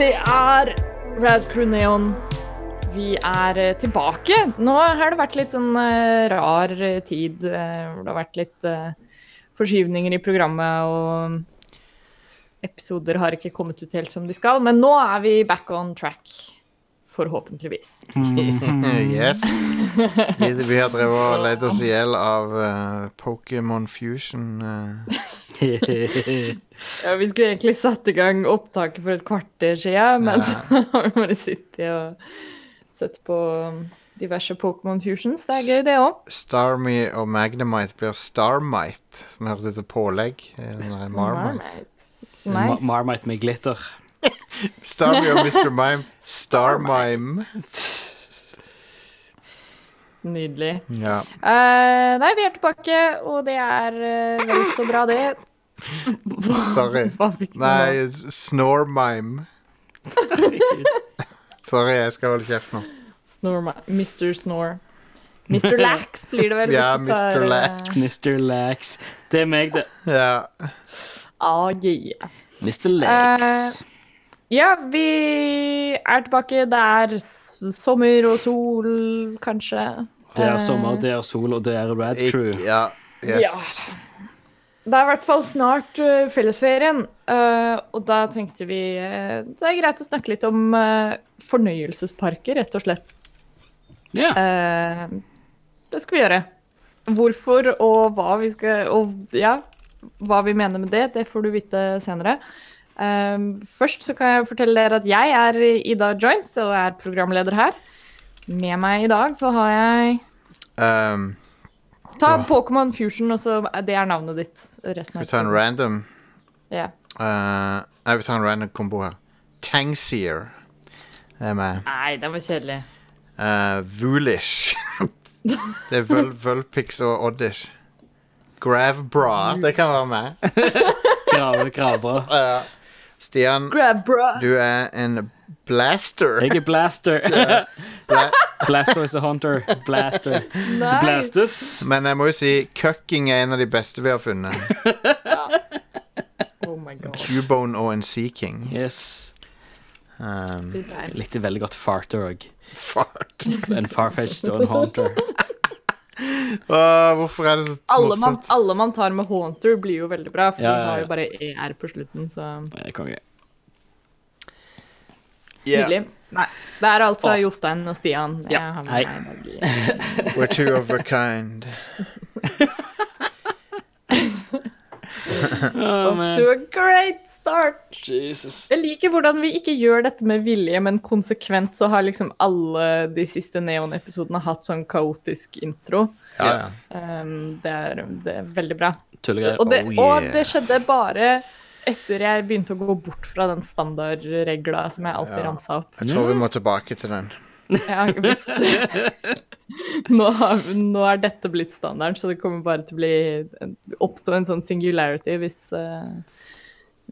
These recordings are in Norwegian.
Det er Rad Crew Neon. Vi er eh, tilbake. Nå har det vært litt sånn eh, rar eh, tid. hvor det har vært litt forskyvninger i programmet, og episoder har ikke kommet ut helt som de skal. Men nå er vi back on track. Forhåpentligvis. yes. Vi, vi har drevet og leid oss i hjel av uh, Pokémon Fusion. Uh. Ja, vi skulle egentlig satt i gang opptaket for et kvarter siden, men så har vi bare sittet og sett på diverse Pokémon Fusions. Det er gøy, det òg. Starmie og Magnemite blir Starmite, som høres ut som pålegg. Marmite. Marmite. Nice. Marmite med glitter. Starmie og Mr. Mime. Starmime. Nydelig. Ja. Uh, nei, vi er tilbake, og det er uh, vel så bra, det. Hva- Sorry. Hva? Nei, Snormime. Sorry, jeg skal holde kjeft nå. Snore, Mr. Snore. Mr. Lax blir det vel. Ja, Mr. eh, Lax. Mr. Lax. Det er meg, det. Ja. Ah, yeah. Mr. Lax. Ja, vi er tilbake. Det er sommer og sol, kanskje. Det er Eh, sommer, det er sol, og det er Rad Crew. Ik ja. Yes. Det er i hvert fall snart uh, fellesferien, uh, og da tenkte vi uh, det er greit å snakke litt om fornøyelsesparker, rett og slett. Ja. Eh, det skal vi gjøre. Hvorfor og hva vi skal Og ja, hva vi mener med det, det får du vite senere. Eh, først så kan jeg fortelle dere at jeg er Ida Joint og er programleder her. Med meg i dag så har jeg Um, Ta Ja. Pokémon Fusion, og så det er navnet ditt. Resten vi tar en random yeah. uh, Jeg vil ta en random kombo her. Tangseer er meg. Nei, den var kjedelig. Uh, Voolish. det er Vul Vulpix og Oddish. Gravbra, det kan være meg. Grave, gravbra. Uh, Stian, Grab, du er en blaster. Jeg er Blaster. Bla Blaster is a hunter. Blaster. Nei. Blastes. Men jeg må jo si cucking er en av de beste vi har funnet. Oh my god. Cubone og en Sea King. Yes. Um, Jeg likte veldig godt Farter òg. fart. En Farfetched og en Haunter. Åh, hvorfor er det så Alle man, morsomt? alle man tar med Haunter, blir jo veldig bra, for Ja, de ja, har jo bare ER på slutten, så Nei, konge. Yeah, nydelig. Nei, det er altså Awesome. Jostein og Stian. Ja, hei. we're two of a kind. Off to a great start! Jesus. Jeg liker hvordan vi ikke gjør dette med vilje, men konsekvent så har liksom alle de siste Neon-episodene hatt sånn kaotisk intro. Ja, ja. Um, det, er, det er veldig bra. Tullegreier. Og det, Oh, og det skjedde bare etter jeg begynte å gå bort fra den standardregla som jeg alltid Ja. ramsa opp. Jeg tror vi må tilbake til den. Ja, vi får se. Nå, har, nå er dette blitt standard, så det kommer bare til å bli oppstå en sånn singularity hvis, uh,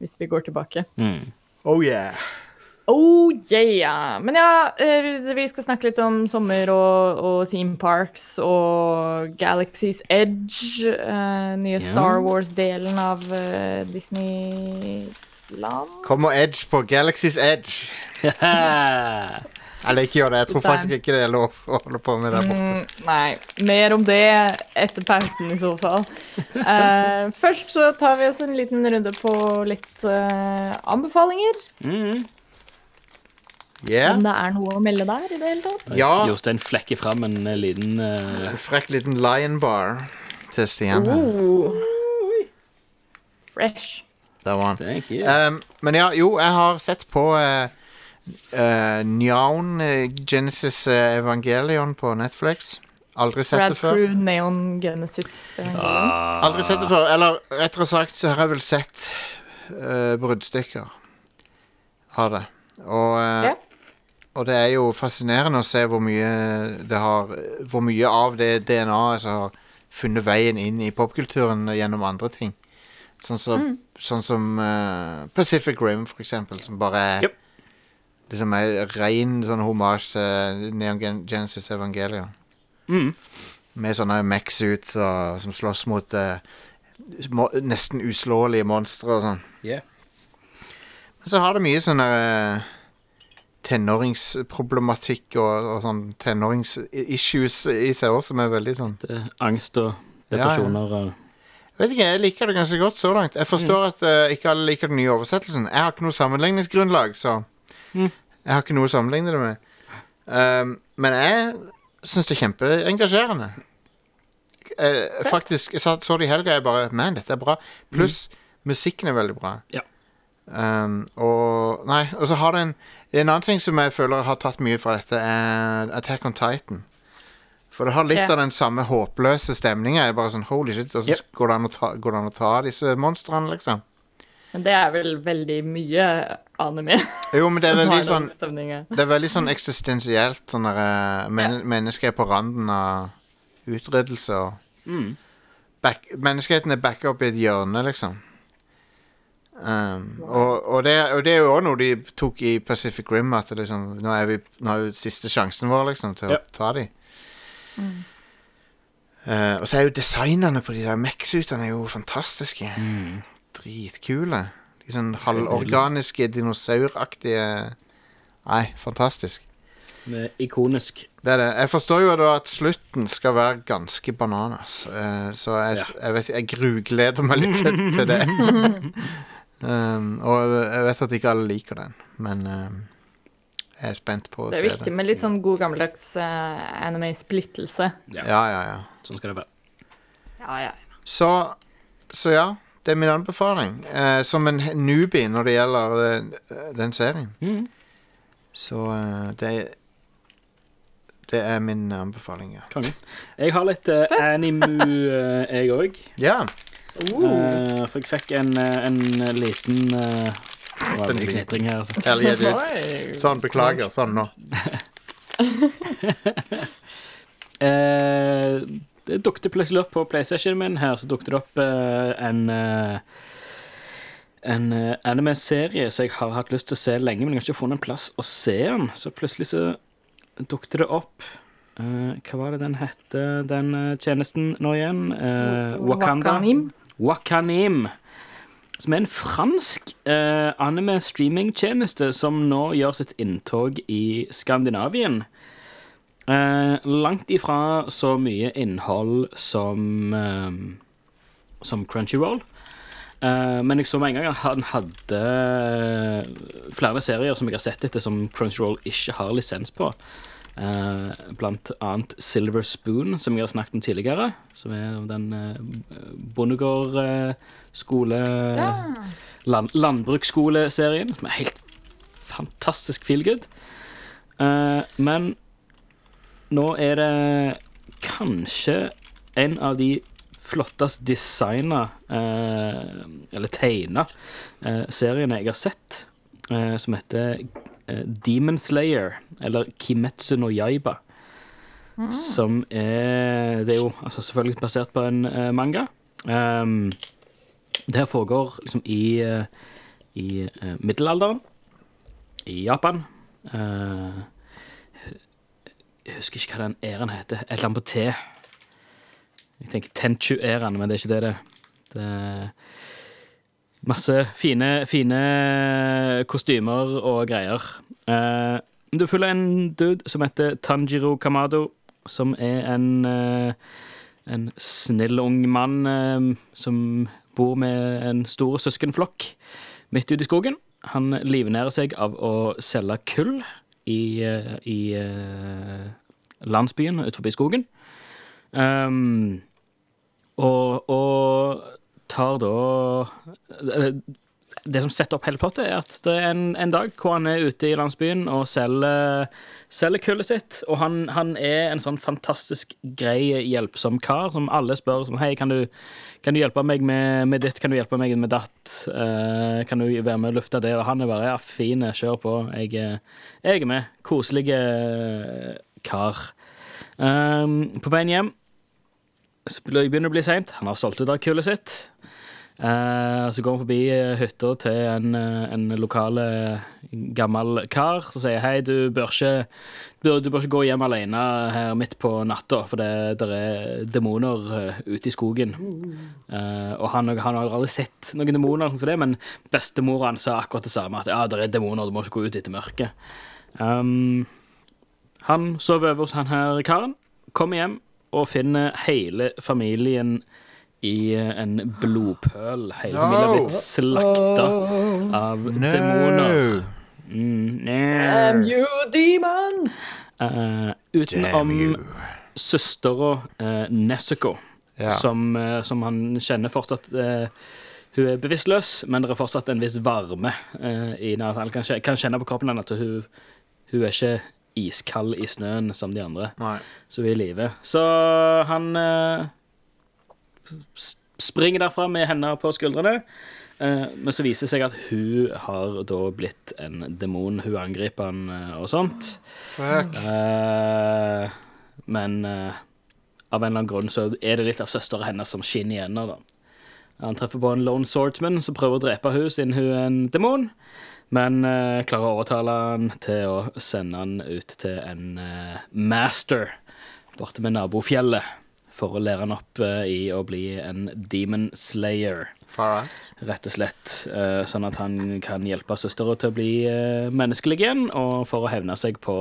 hvis vi går tilbake. Mm. Oh yeah. Oh yeah! Men ja, eh, vi skal snakke litt om sommer og, og theme parks og Galaxy's Edge. Uh, nye yeah. Star Wars-delen av uh, Disneyland. Kommer Edge på Galaxy's Edge. Eller ikke gjør det. Jeg tror faktisk ikke det er lov å holde på med der borte. Mm, nei, mer om det etter pausen i så fall. Uh, først så tar vi oss en liten runde på litt uh, anbefalinger. Mm. Yeah. Om det er noe å melde der i det hele tatt. Ja. Jostein flekker fram en eh, liten En Frekk liten lion bar til Stian. Oh. Fresh. Der var han. Um, men ja, jo, jeg har sett på uh, uh, Njaun uh, Genesis uh, Evangelion på Netflix. Aldri sett Brad det før. Crew, Neon Genesis. Ah. Aldri sett det før. Eller rettere sagt så har jeg vel sett uh, bruddstykker av det. Og, uh, yeah. og det er jo fascinerende å se hvor mye det har Hvor mye av det DNA-et som har funnet veien inn i popkulturen gjennom andre ting. Sånn som, sånn som uh, Pacific Rim, for eksempel, som bare er Yep. Liksom er ren sånn homasj til Neon Gen Genesis Evangelion. Mm. Med sånne mech-suits og- som slåss mot eh, må, nesten uslåelige monstre og sånn. Yeah. Men så har det mye sånne eh, tenåringsproblematikk og, og sånn tenåringsissues i seg også, som er veldig sånn Det angst og depresjoner og Jeg vet ikke, jeg liker det ganske godt så langt. Jeg forstår at uh, ikke alle liker den nye oversettelsen. Jeg har ikke noe sammenligningsgrunnlag, så Mm. jeg har ikke noe å sammenligne det med. Um, men jeg syns det er kjempeengasjerende. Uh, faktisk, jeg så det i helga, jeg bare Man, dette er bra. Pluss musikken er veldig bra. Ja. Um, og Nei, og så har det en En annen ting som jeg føler har tatt mye fra dette, er Attack on Titan. For det har litt Ja. av den samme håpløse stemninga. Er sånn Holy shit, hvordan Yep. går, det an å ta, går det an å ta disse monstrene, liksom? Men det er vel veldig mye anime. Jo, men det er veldig sånn. Det er veldig sånn eksistensielt. Sånn der, eh, men, Ja. Mennesket er på randen av utryddelse og mm. back, Menneskeheten er backa opp i et hjørne, liksom. Um, og, og, det, og det er jo òg noe de tok i Pacific Rim, at det liksom, nå er vi Nå er jo siste sjansen vår, liksom, til Ja. å ta de. Uh, og så er jo designene på de der Mex-utene jo fantastiske. Mm. Dritkule. Sånn halvorganiske, dinosauraktige Nei, fantastisk. Er ikonisk. Det er det. Jeg forstår jo da at slutten skal være ganske bananas. eh, så jeg, ja. jeg vet Jeg grugleder meg litt til, til det. um, og jeg vet at ikke alle liker den, men um, jeg er spent på å se Det er viktig med litt sånn god gammeldags uh, anime-splittelse. Ja. Ja, ja, ja. Sånn skal det være. Ja, ja. Så, så ja, det er min anbefaling. Eh, som en newbie når det gjelder eh, den serien. Mm. Så eh, det Det er min anbefaling, ja. Konge. Jeg har litt uh, animu, uh, jeg òg. Ja. Uh. for jeg fikk en, eh, en liten uh, Det var En en knitring her, Så. Hell yeah, Sånn, beklager. Sånn nå. Det dukket plutselig opp på PlayStation min her, så dukket det opp uh, en uh, en eh, anime-serie som jeg har hatt lyst til å se lenge, men jeg har ikke funnet en plass å se den. Så plutselig så dukket det opp uh, Hva var det den hette, den uh, tjenesten nå igjen? Wakanda. Wakanim. Wakanim. Som er en fransk anime-streamingtjeneste som nå gjør sitt inntog i Skandinavien. Eh, langt ifra så mye innhold som eh, Som Crunchyroll. Eh, men jeg så med en gang at han hadde eh, flere serier som jeg har sett etter, som Crunchyroll ikke har lisens på. Eh, blant annet Silver Spoon, som jeg har snakket om tidligere. Som er den eh, Bondegård eh, skole Ja. land, landbruksskoleserien, som er helt fantastisk feel good. Eh, men nå er det kanskje en av de flottest designa, eh, eller tegna, eh, seriene jeg har sett, eh, som heter Demon Slayer, eller Kimetsu no Yaiba. Som er Det er jo altså, selvfølgelig basert på en manga. Um, det her foregår liksom i, i middelalderen i Japan. Eh, jeg husker ikke hva den æren heter. Et eller annet på T. Jeg tenker Tenchu-æren, men det er ikke det det er masse fine, fine kostymer og greier. Eh, du følger en dude som heter Tanjiro Kamado, som er en eh, en snill ung mann eh, som bor med en stor søskenflokk midt ute i skogen. Han livnærer seg av å selge kull i, eh, i eh, landsbyen utenfor skogen. Um, og, og tar da eh, Det som setter opp hele plottet, er at det er en, en dag hvor han er ute i landsbyen og selger, selger kullet sitt. Og han, han er en sånn fantastisk grei, hjelpsom kar som alle spør som Hei, kan du, kan du hjelpe meg med, med ditt? Kan du hjelpe meg med datt? Uh, kan du være med og lufte det? Og han er bare Ja, fin, kjør på. Jeg, jeg er med. Koselige kar. Um, på veien hjem så begynner det å bli seint. Han har solgt ut av kullet sitt. Eh, så går han forbi eh, hytta til en, eh, en lokal gammel kar som sier hei, du bør ikke du, du bør ikke gå hjem alene her midt på natta, for det der er demoner ute i skogen. Uh, og han, han har aldri sett noen demoner, som det, men bestemora hans sa akkurat det samme, at ja, det er demoner, du må ikke gå ut etter mørket. Um, han sover over hos han her karen, kommer hjem og finner hele familien i eh, en blodpøl. Hele No. familien har blitt slakta av demoner. Mm, Damn you, demons! Uh, utenom søstera uh, Nessico, Ja. som, uh, som han kjenner fortsatt uh, Hun er bevisstløs, men det er fortsatt en viss varme eh, i når Han kan, kan kjenne på kroppen hennes at hun, hun er ikke iskald i snøen som de andre. Nei. Så hun er i live. Så han eh, springer derfra med henda på skuldrene. eh, men så viser det seg at hun har da blitt en demon. Hun angriper han eh, og sånt. Fuck. Eh, men av en eller annen grunn så er det litt av søstera hennes som skinner igjennom. da. Han treffer på en lone swordsman som prøver å drepe hun siden hun er en demon. Men klarer å overtale han til å sende han ut til en master borte med nabofjellet. For å lære han opp eh, i å bli en demon slayer rett og slett. eh, sånn at han kan hjelpe søstera til å bli eh, menneskelig igjen, og for å hevne seg på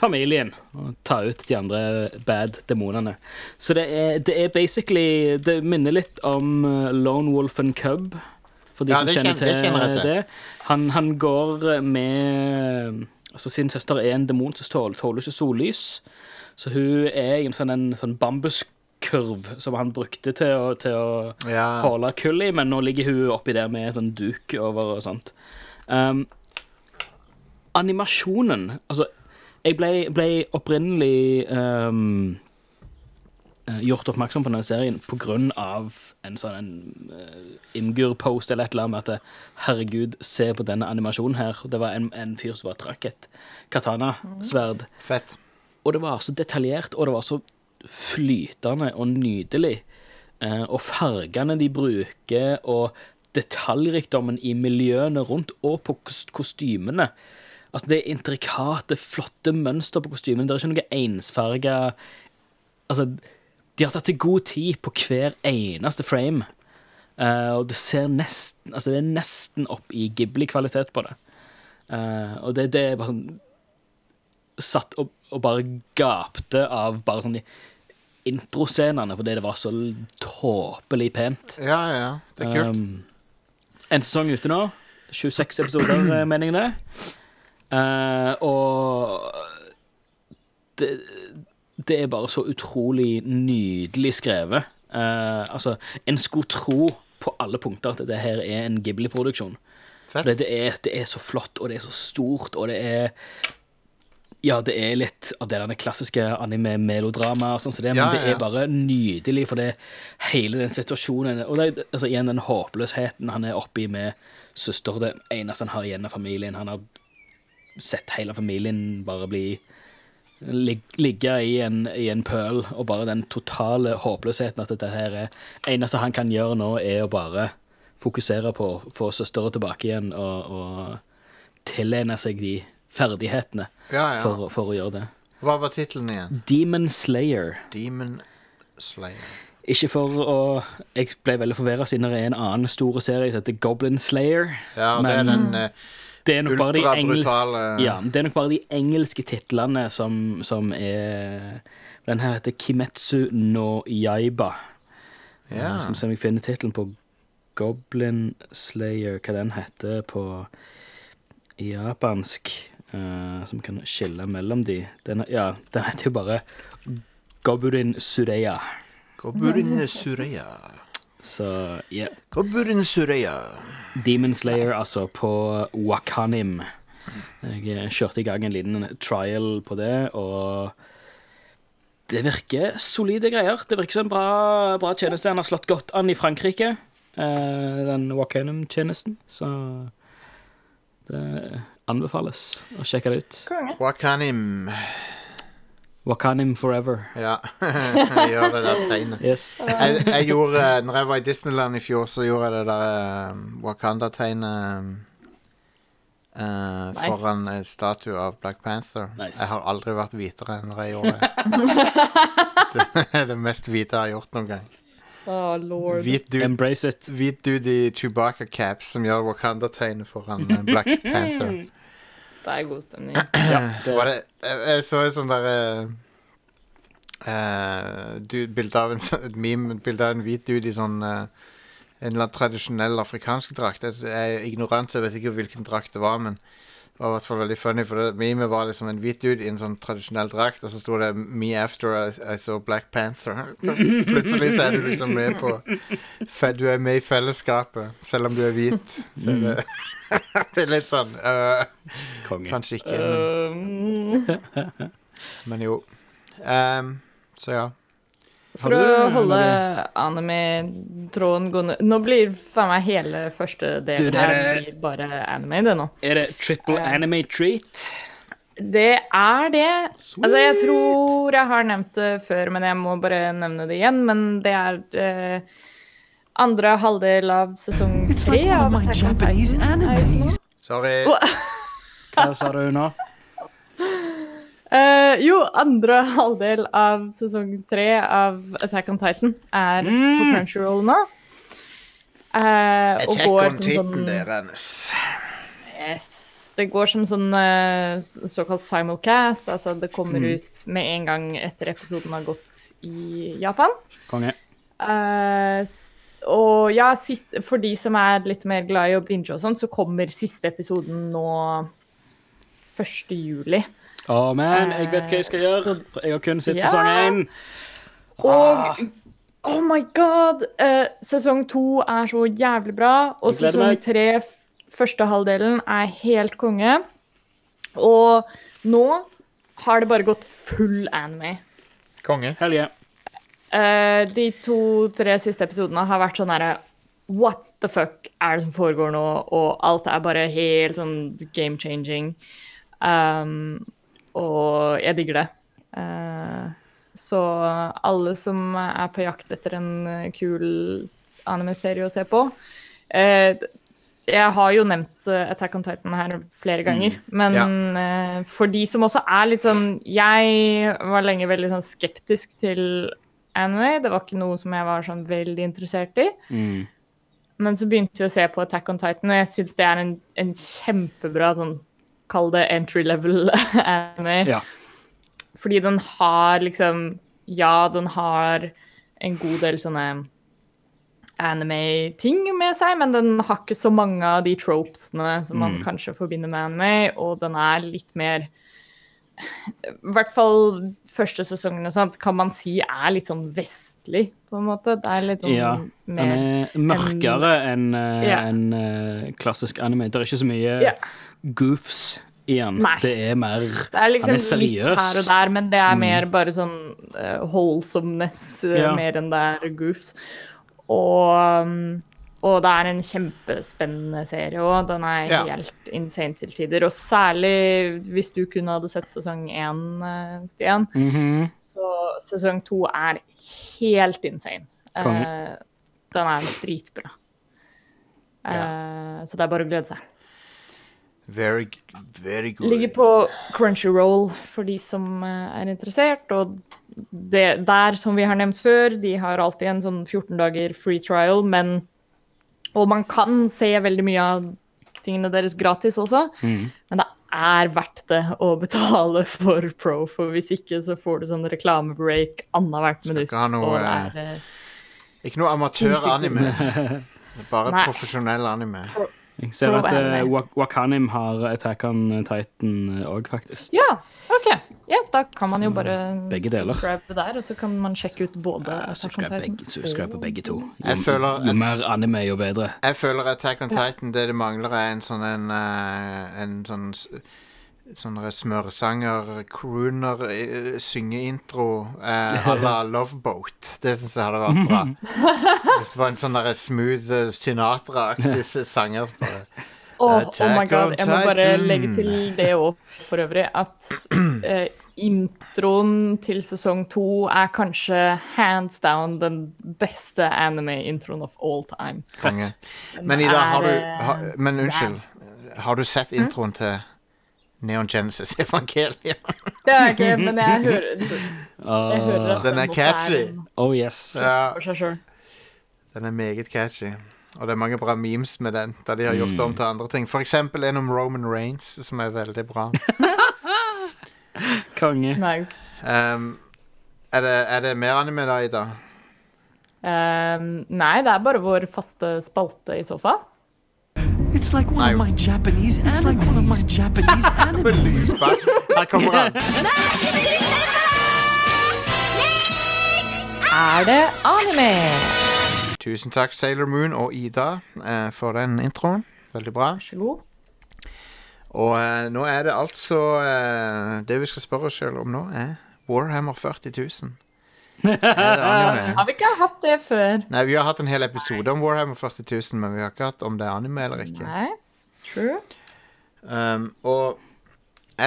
familien. Og ta ut de andre bad demonene. Så det er, det er basically Det minner litt om Lone Wolf and Cub. For de Ja, som kjenner kjenner- det til kjenner til. det. Han, han går med Altså Sin søster er en demon som tåler, tåler ikke sollys. Så hun er en sånn, en sånn bambuskurv som han brukte til å, til å Ja. holde kull i, men nå ligger hun oppi der med en duk over og sånt. Um, animasjonen Altså, jeg ble, ble opprinnelig um, eh, gjort oppmerksom på denne serien av en sånn en, uh, Imgur-post eller et eller annet med at eh, herregud, se på denne animasjonen her. Det var en, en fyr som bare trakk et katana-sverd. Fett. Og det var så detaljert, og det var så flytende og nydelig. Eh, og fargene de bruker, og detaljrikdommen i miljøene rundt, og på kostymene. Altså, det er intrikate, flotte mønster på kostymene. Det er ikke noe ensfarga Altså, de har tatt seg god tid på hver eneste frame. Uh, og det ser nesten Altså, det er nesten opp i Ghibli-kvalitet på det. Uh, og det, det er bare sånn satt og, og bare gapte av bare sånn de introscenene, fordi det var så tåpelig pent. Ja, ja. Det er kult. Um, en sesong ute nå. 26 episoder, eh, mener jeg det. Uh, og det, det er bare så utrolig nydelig skrevet. Uh, altså, en skulle tro på alle punkter at dette her er en Ghibli-produksjon. Det er, det er så flott, og det er så stort, og det er Ja, det er litt av det der klassiske anime-melodrama, og sånn som det, men Ja, det ja. er bare nydelig, for det hele den situasjonen Og det, er, altså, igjen den håpløsheten han er oppi med søster. Det eneste han har igjen av familien. Han har sett hele familien bare bli lig, ligge i en, i en pøl, og bare den totale håpløsheten at dette her er eneste han kan gjøre nå, er å bare fokusere på å få søstera tilbake igjen og, og tilene seg de ferdighetene Ja, ja. for, for å gjøre det. Hva var tittelen igjen? Demon Slayer. Demon Slayer. Ikke for å Jeg ble veldig forvirra siden det er en annen store serie som heter Goblin Slayer. Ja, det er den eh, Det er de engelske Ja, det er nok bare de engelske titlene som, som er Den her heter Kimetsu no Yaiba. Ja. Skal vi se om jeg finner tittelen på Goblin Slayer, hva den heter på japansk. Eh, som kan skille mellom de. Den, ja, den heter jo bare Goburin Sureya. Goburin Sureya. Så ja. Goburin Sureya. Demon Slayer, altså, på Wakanim. Jeg kjørte i gang en liten trial på det, og det virker solide greier. Det virker som en bra, bra tjeneste. Han har slått godt an i Frankrike, eh, den Wakanim-tjenesten. Så det anbefales å sjekke det ut. Wakanim. Wakanim forever. Ja, jeg gjør det der tegnet. Yes. Jeg, jeg gjorde, når jeg var i Disneyland i fjor, så gjorde jeg det der eh, Wakanda-tegnet eh, Nice. foran en statue av Black Panther. Nice. Jeg har aldri vært hvitere enn når jeg gjorde det. det er det mest hvite jeg har gjort noen gang. Oh, lord. Hvit dude, Embrace it. hvit dude i Chewbacca-caps som gjør Wakanda-tegnet foran eh, Black Panther. Det er god stemning. Ja, det, Var det, jeg, jeg så et sånn derre uh, Bilde av en sånn- et meme, et bilde av en hvit dude i sånn uh, En eller annen tradisjonell afrikansk drakt. Jeg, jeg er ignorant, så jeg vet ikke hvilken drakt det var, men det var i hvert fall veldig funny, for det memet var liksom en hvit dude i en sånn tradisjonell drakt, og så sto det 'Me after I, I saw Black Panther'. Så plutselig så er du liksom med på Du er med i fellesskapet, selv om du er hvit. Så mm. det, det er litt sånn uh, konge. Kanskje ikke, men Um, men jo. Um, så ja. For du- å holde anime-tråden gående Nå blir faen meg hele første delen del her er- blir bare anime, det nå. Er det triple uh, anime treat? Det er det. Altså, jeg tror jeg har nevnt det før, men jeg må bare nevne det igjen. Men det er uh, andre halvdel av sesong It's tre like av Attack on Titan. Sorry. Hva sa du nå? Eh, jo, andre halvdel av sesong tre av Attack on Titan er på Crunchyroll nå. Og Attack on Titan, sånn deres. yes, Det går som sånn uh, såkalt simulcast. Altså det kommer ut med en gang etter episoden har gått i Japan. Konge. Uh, og ja, sist, for de som er litt mer glad i å binge og sånn, så kommer siste episoden nå 1. juli. Å, men jeg vet hva jeg skal gjøre. Så- For jeg har kun sett Ja. sesong én. Og oh my god! eh, sesong to er så jævlig bra. Og sesong tre, første halvdelen, er helt konge. Og nå har det bare gått full anime. Konge. Helge. Eh, de to-tre siste episodene har vært sånn herre What the fuck er det som foregår nå? Og alt er bare helt sånn game changing. Um, og jeg digger det. Eh, så alle som er på jakt etter en eh, kul anime-serie å se på eh, Jeg har jo nevnt Attack on Titan her flere ganger, men eh, for de som også er litt sånn Jeg var lenge veldig sånn skeptisk til anime. Det var ikke noe som jeg var sånn veldig interessert i. Mm. Men så begynte jeg å se på Attack on Titan, og jeg syns det er en, en kjempebra sånn Kall det entry level anime. Ja. Fordi den har liksom Ja, den har en god del sånne anime-ting med seg, men den har ikke så mange av de tropesene som man kanskje forbinder med anime, og den er litt mer I hvert fall første sesongen og sånt kan man si er litt sånn vestlig, på en måte. Det er litt sånn ja. Den mer er mørkere enn en Ja. en eh, klassisk anime. Det er ikke så mye Ja. Goofs igjen. Nei. Det er mer Det er liksom Han er litt her og der, men det er mer bare sånn uh, wholesomeness uh, Ja. mer enn det er goofs. Og, um, og det er en kjempespennende serie òg. Den er Ja. helt insane til tider. Og særlig hvis du kun hadde sett sesong én, uh, Stian. -hmm. Så sesong to er helt insane. Eh, den er dritbra. Eh, Så det er bare å glede seg. Very, very good. Ligger på Crunchyroll for de som eh, er interessert. Og det, der, som vi har nevnt før, de har alltid en sånn 14 dager free trial, men Og man kan se veldig mye av tingene deres gratis også, Mm. men det er verdt det å betale for pro, for hvis ikke så får du sånn reklamebreak annethvert minutt. ikke ha noe, er, eh, Ikke noe amatør-anime. Bare Nei. profesjonell anime. Jeg ser at uh, Wak Wakanim har Attack on Titan òg, faktisk. Ja, OK. Ja, da kan man jo bare begge deler. subscribe der, og så kan man sjekke ut både Uh, Attack on subscribe, Titan begge, subscribe på begge to. Jo, føler- jo mer anime, jo bedre. Jeg føler Attack on Titan, det det mangler, er en sånn en, eh, en sånn Sånne smørsanger, crooner, eh, syngeintro eh, à la Loveboat. Det syns jeg hadde vært bra. Hvis det var en sånn smooth eh, Sinatra-aktig sanger. Oh Attack my god, jeg må bare legge til det òg, for øvrig, at eh, introen til sesong to er kanskje hands down den beste anime-introen of all time. Fett. Men Ida, har du ha, Men unnskyld. Har du sett introen til Neon Genesis Evangelion? Det er ikke, men jeg hører, jeg hører at Den er catchy. en oh yes. Ja, for seg selv. den er meget catchy. Og det er mange bra memes med den, da de har gjort det om til andre ting. For eksempel en om Roman Reigns, som er veldig bra. Konge. Nice. Um, er, det, er det mer anime da, Ida? Um, nei, det er bare vår faste spalte i så fall. It's like one I- of my Japanese. It's like one of my Japanese anime. Lysbart. Her kommer han. Er det anime? Tusen takk, Sailor Moon og Ida, eh, for den introen. Veldig bra. Vær så god. Og eh, nå er det altså eh, Det vi skal spørre oss sjøl om nå, er Warhammer 40 000. Anime? Har vi ikke hatt det før? Nei, vi har hatt en hel episode om Warhammer 40 000, men vi har ikke hatt om det er anime eller ikke. Nei. True. Um, og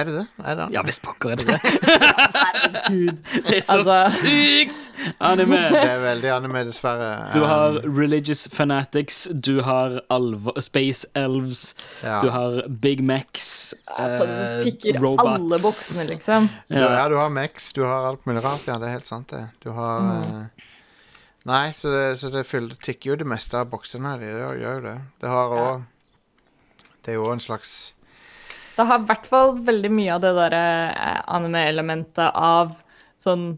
er det det? Er det? Ja visst pokker er det det. Herregud. Det er så Altså- sykt anime. Det er veldig anime, dessverre. Du har Um, Religious Fanatics, du har alv Space Elves, ja. du har Big Macs, Altså, det du tikker alle boksene, liksom. Du, ja, du har Mex, du har alt mulig rart. Ja, det er helt sant, det. Du har Mm. eh, Nei, så det, så det fyller, tikker jo det meste av boksene. Det gjør, gjør jo det. Det har Ja. òg Det er jo en slags Det har i hvert fall veldig mye av det derre eh, anime-elementet av sånn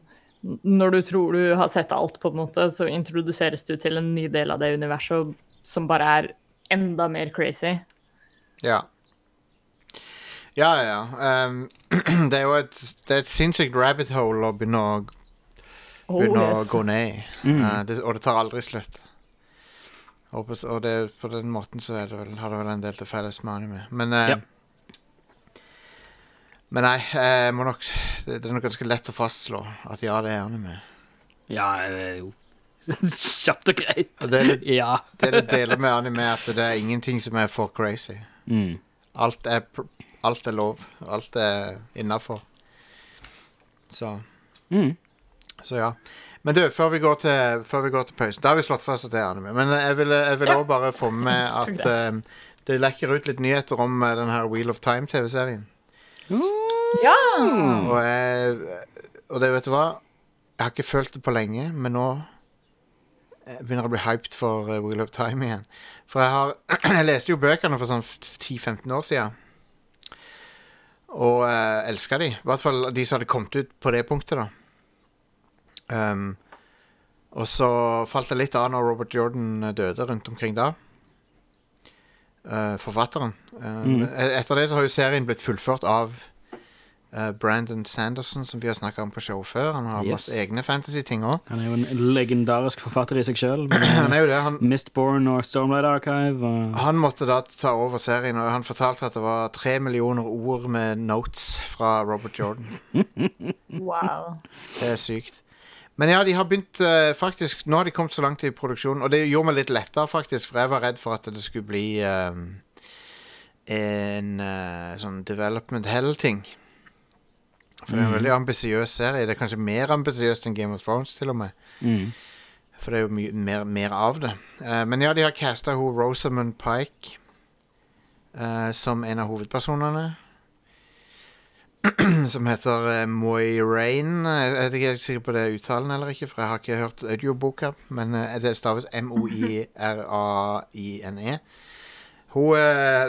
Når du tror du har sett alt, på en måte, så introduseres du til en ny del av det universet som bare er enda mer crazy. Ja. Ja, ja. Um, det er jo et, det er et sinnssykt rabbit hole å begynne å, Oh, yes. å gå ned i. Mm. Uh, det, og det tar aldri slutt. Og, på, og det, på den måten så er det vel, har det vel en del til felles med anime. Men uh, Ja. Men nei, jeg må nok det, det er nok ganske lett å fastslå at ja, det er anime. Ja, det er jo kjapt og greit. Og det er litt- Ja. Det det deler med anime, er at det er ingenting som er for crazy. Mm. Alt er, alt er lov. Alt er innafor. Så Mm. Så ja. Men du, før vi går til, før vi går til pausen Da har vi slått fast at det er anime. Men jeg vil òg Ja. bare få med at uh, det lekker ut litt nyheter om uh, den her Wheel of Time-TV-serien. Ja! Og, jeg, og det, vet du hva? Jeg har ikke følt det på lenge, men nå jeg begynner å bli hyped for eh, Wheel of Time igjen. For jeg har Jeg leste jo bøkene for sånn 10-15 år siden. Og uh, elska de. I hvert fall de som hadde kommet ut på det punktet, da. Um, og så falt det litt av når Robert Jordan eh, døde rundt omkring da. Eh, forfatteren. Um, Mm. e- Etter det så har jo serien blitt fullført av uh, Brandon Sanderson, som vi har snakka om på show før. Han har Yes. masse egne fantasy-ting òg. Han er jo en legendarisk forfatter i seg sjøl. Han er jo det. Han, Mistborn og Stormlight Archive. Og... han måtte da ta over serien, og han fortalte at det var tre millioner ord med notes fra Robert Jordan. Wow. Det er sykt. Men ja, de har begynt eh, faktisk Nå har de kommet så langt i produksjonen, og det gjorde meg litt lettere, faktisk, for jeg var redd for at det skulle bli eh, en eh, sånn development hell-ting. For det er en Mhm. veldig ambisiøs serie. Det er kanskje mer ambisiøst enn Game of Thrones, til og med. Mm. For det er jo mye mer, mer av det. Eh, men ja, de har casta hun Rosamund Pike eh, som en av hovedpersonene. som heter Moi Moiraine. Jeg vet ikke sikker på det uttalen eller ikke, for jeg har ikke hørt audioboka. Men eh, det staves M-O-I-R-A-I-N-E. Hun eh,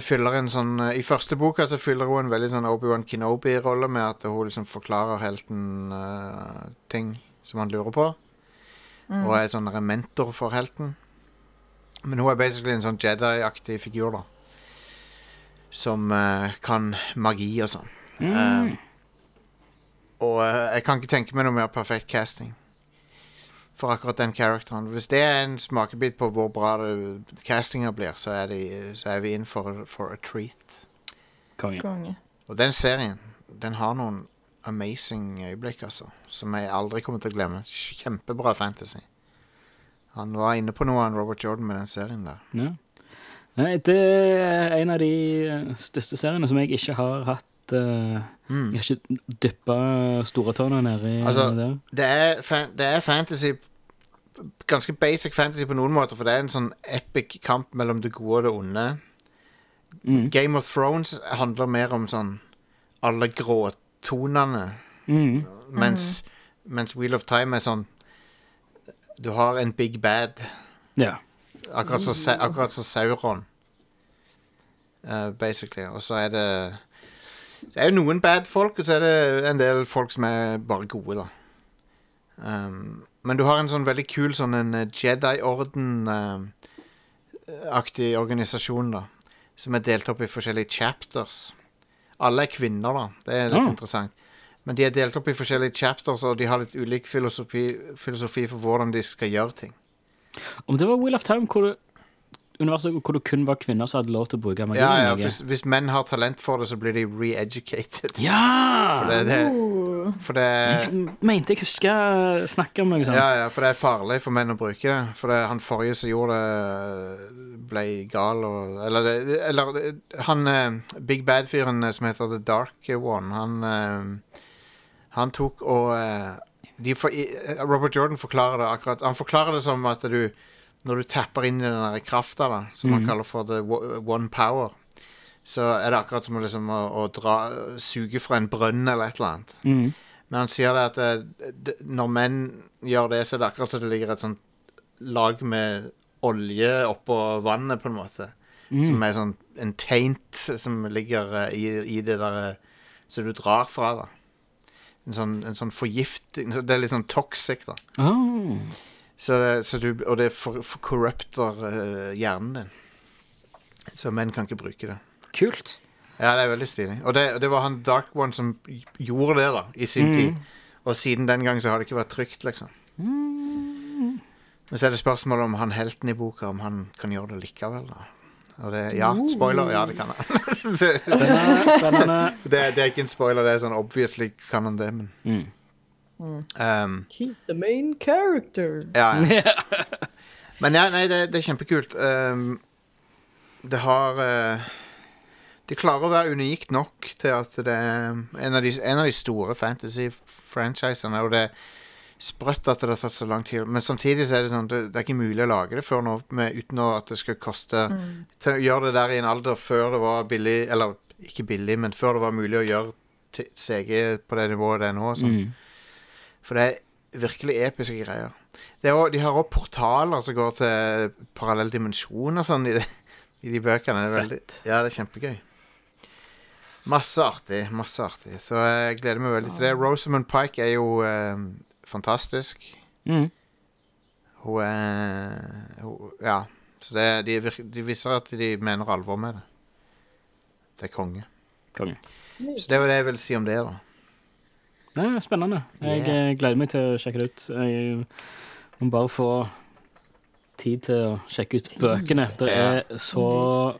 fyller en sånn eh, I første boka så fyller hun en veldig sånn Obi-Wan Kenobi-rolle med at hun liksom forklarer helten uh, ting som han lurer på. Og er sånn der mentor for helten. Men hun er basically en sånn Jedi-aktig figur, da. Som uh, kan magi og sånn. Mm. Og uh, jeg kan ikke tenke meg noe mer perfekt casting. For akkurat den characteren. Hvis det er en smakebit på hvor bra det, castinga blir, så er, de, så er vi in for, for a treat. Konge. Konge. Og den serien, den har noen amazing øyeblikk, altså. Som jeg aldri kommer til å glemme. Kjempebra fantasy. Han var inne på noe, han Robert Jordan, med den serien der. Ja. Nei, det er en av de eh, største seriene som jeg ikke har hatt eh, Mm. Jeg har ikke dyppa store tårna nedi Altså, der. Det er, fan, det er fantasy Ganske basic fantasy på noen måter, for det er en sånn epic kamp mellom det gode og det onde. Mm. Game of Thrones handler mer om sånn alle gråtonene, Mm. mens, mens Wheel of Time er sånn Du har en big bad, Ja. Akkurat som Sa- akkurat som Sauron. Uh, basically. Og så er det Det er jo noen bad folk, og så er det en del folk som er bare gode, da. Um, men du har en sånn veldig kul sånn en eh, Jedi-orden-aktig organisasjon, da. Som er delt opp i forskjellige chapters. Alle er kvinner, da. Det er litt ja. interessant. Men de er delt opp i forskjellige chapters, og de har litt ulik filosofi, filosofi for hvordan de skal gjøre ting. Om det var Will of Time hvor universet hvor det kun var kvinner som hadde lov til å bruke magi? Ja, ja, hvis, hvis menn har talent for det, så blir de re-educated. ja! For det, det, Oh. for det Jeg mente jeg husker snakke om noe sånt. Ja, ja, for det er farlig for menn å bruke det. For det, han forrige som gjorde det, ble gal og Eller, eller han eh, Big Bad-fyren eh, som heter The Dark One, han eh, Han tok og de for, Robert Jordan forklarer det akkurat Han forklarer det som at du Når du tapper inn i den der krafta, da, som man kaller for the one power, så er det akkurat som liksom, å, å dra, suge fra en brønn eller et eller annet. Mm. Men han sier det at det, det, når menn gjør det, så er det akkurat som det ligger et sånt lag med olje oppå vannet, på en måte. Som er sånn en taint som ligger eh, i, i det der eh, som du drar fra, da. En sånn, en sånn forgiftning Det er litt sånn toxic, da. Ah. Så, så du, og det for, for corrupter eh, hjernen din. Så menn kan ikke bruke det. Kult. Ja, det er veldig stilig. Og det, det var han Dark One som gjorde det, da, i sin tid. Og siden den gang så har det ikke vært trygt, liksom. Men så er det spørsmålet om han helten i boka, om han kan gjøre det likevel, da. Og det, ja, spoiler, ja, det kan han. spennende. Spennende. spennende. det er ikke en spoiler, det er sånn obviously kan han det, men Mm. Um, He's the main character. Ja, ja. Men ja, nei, det, det er kjempekult. Um, det har uh, Det klarer å være unikt nok til at det er en av de, en av de store fantasy-franchisene. Og det er sprøtt at det har tatt så lang tid. Men samtidig så er det sånn det, det er ikke mulig å lage det før nå med, uten at det skal koste Til Gjør det der i en alder før det var billig Eller ikke billig, men før det var mulig å gjøre CG på det nivået det er nå. Sånn. Mm. For det er virkelig episke greier. Det er også, de har òg portaler som går til parallell dimensjon og sånn i, i de bøkene. Det er veldig, ja, det er kjempegøy. Masse artig. Masse artig. Så jeg gleder meg veldig til det. Rosamund Pike er jo eh, fantastisk. Mm. Hun er hun, Ja. Så det, de, er de viser at de mener alvor med det. Det er konge. Konge. Så det var det jeg vil si om det, da. Det er spennende. Jeg Yeah. eh, gleder meg til å sjekke det ut. Jeg må bare få tid til å sjekke ut bøkene. Det er så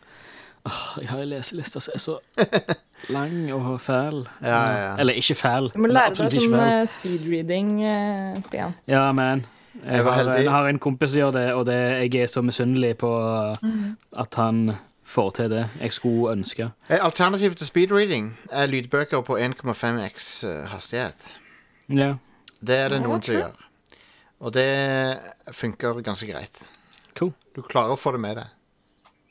Åh, Jeg har en leseliste som er så lang og fæl. Ja, ja, ja. Eller ikke fæl. Du må lære deg ikke sånn eh, speedreading, eh, Stian. Ja, men jeg, Jeg har, jeg har en kompis som gjør det, og det, jeg er så misunnelig på at han får til det. Jeg skulle ønske. Eh, Alternativet til speedreading er lydbøker på 1,5x eh, hastighet. Ja. Det er det noen som gjør. Og det funker ganske greit. Cool. Du klarer å få det med deg.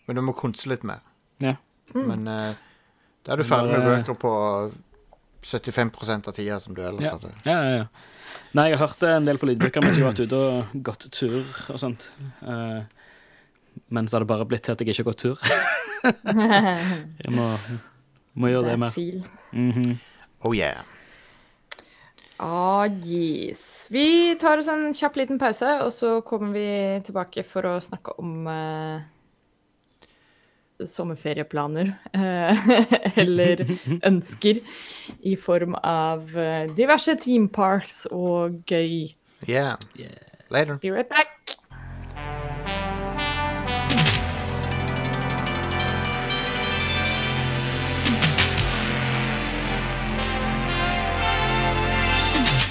Men du må konse litt mer. Ja. Men uh, da er du ferdig med bøker på 75% av tida som du ellers Ja. hadde. Ja, ja, ja. Nei, jeg har hørt en del på lydbøker mens jeg har vært ute og gått tur og sånt. Eh, men så har det bare blitt til at jeg ikke har gått tur. jeg må, må gjøre det det mer. feel. -hmm. Oh yeah. Ah, yes. Vi tar oss en kjapp liten pause, og så kommer vi tilbake for å snakke om eh, sommerferieplaner. eh, eller ønsker i form av eh, diverse theme parks og gøy. Yeah. Later. Be right back.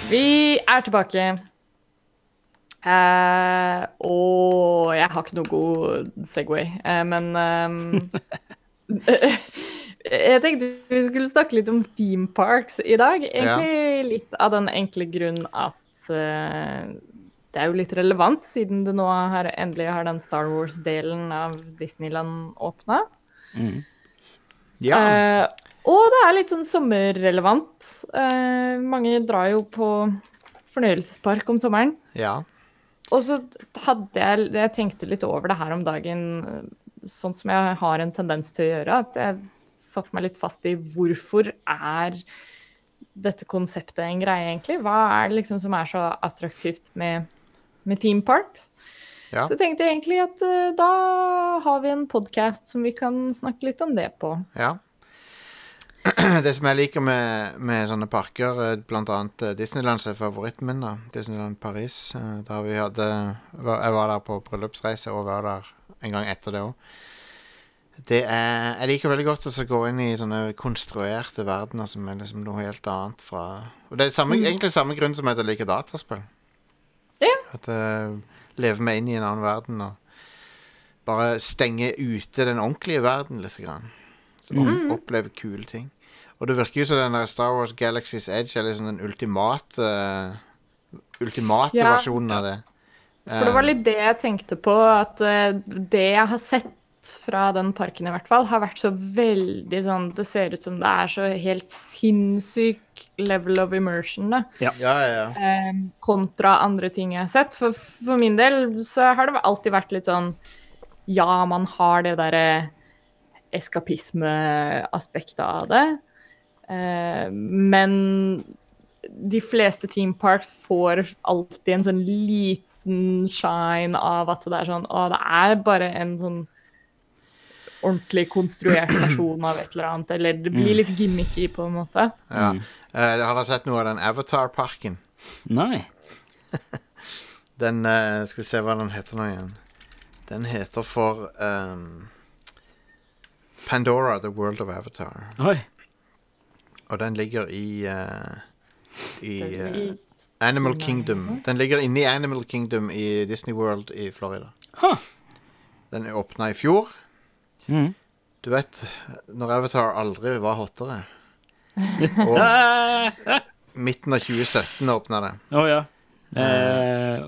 Vi er tilbake. Eh, og jeg har ikke noe god Segway, eh, men ehm, Jeg tenkte vi skulle snakke litt om theme parks i dag. Egentlig litt av den enkle grunn at eh, det er jo litt relevant, siden det nå har, endelig har den Star Wars-delen av Disneyland åpna. Ja. Og det er litt sånn sommerrelevant. Eh, mange drar jo på fornøyelsespark om sommeren. ja. og så hadde jeg Jeg tenkte litt over det her om dagen, sånn som jeg har en tendens til å gjøre. At jeg satte meg litt fast i hvorfor er dette konseptet en greie, egentlig? Hva er det liksom som er så attraktivt med, med theme parks? Ja. Så jeg tenkte egentlig at uh, da har vi en podkast som vi kan snakke litt om det på. Ja. Det som jeg liker med, med sånne parker, eh, blant annet eh, Disneyland som er favoritten min, da. Disneyland Paris. eh, Da vi hadde Jeg var der på bryllupsreise og var der en gang etter det òg. Det er Jeg liker veldig godt å så gå inn i sånne konstruerte verdener som er liksom noe helt annet fra Og det er samme, egentlig samme grunn som at jeg liker dataspill. Ja. At jeg lever meg inn i en annen verden og bare stenge ute den ordentlige verden litt. Grann. Så mm. oppleve kule ting. Og det virker jo som den der Star Wars Galaxy's Edge er liksom den ultimate Ultimate Ja. versjonen av det. For det var litt det jeg tenkte på, at eh, det jeg har sett fra den parken i hvert fall, har vært så veldig sånn Det ser ut som det er så helt sinnssyk level of immersion, da. Ja, ja, ja. eh, kontra andre ting jeg har sett. For, for min del så har det alltid vært litt sånn Ja, man har det derre eskapismeaspektet av det. Eh, men de fleste team parks får alltid en sånn liten shine av at det er sånn Å, det er bare en sånn ordentlig konstruert versjon av et eller annet. Eller det blir litt gimmicky, på en måte. ja. Uh, har dere sett noe av den Avatar-parken? Nei. Den uh, Skal vi se hva den heter nå igjen. Den heter for um, Pandora, The World of Avatar. Oi. Og den ligger i uh, I eh, Animal Kingdom. Den ligger inne i Animal Kingdom i Disney World i Florida. Huh. Den er åpna i fjor. Mm. Du vet, når Avatar aldri var hottere Og midten av 2017 åpna det. Å ja. Eh,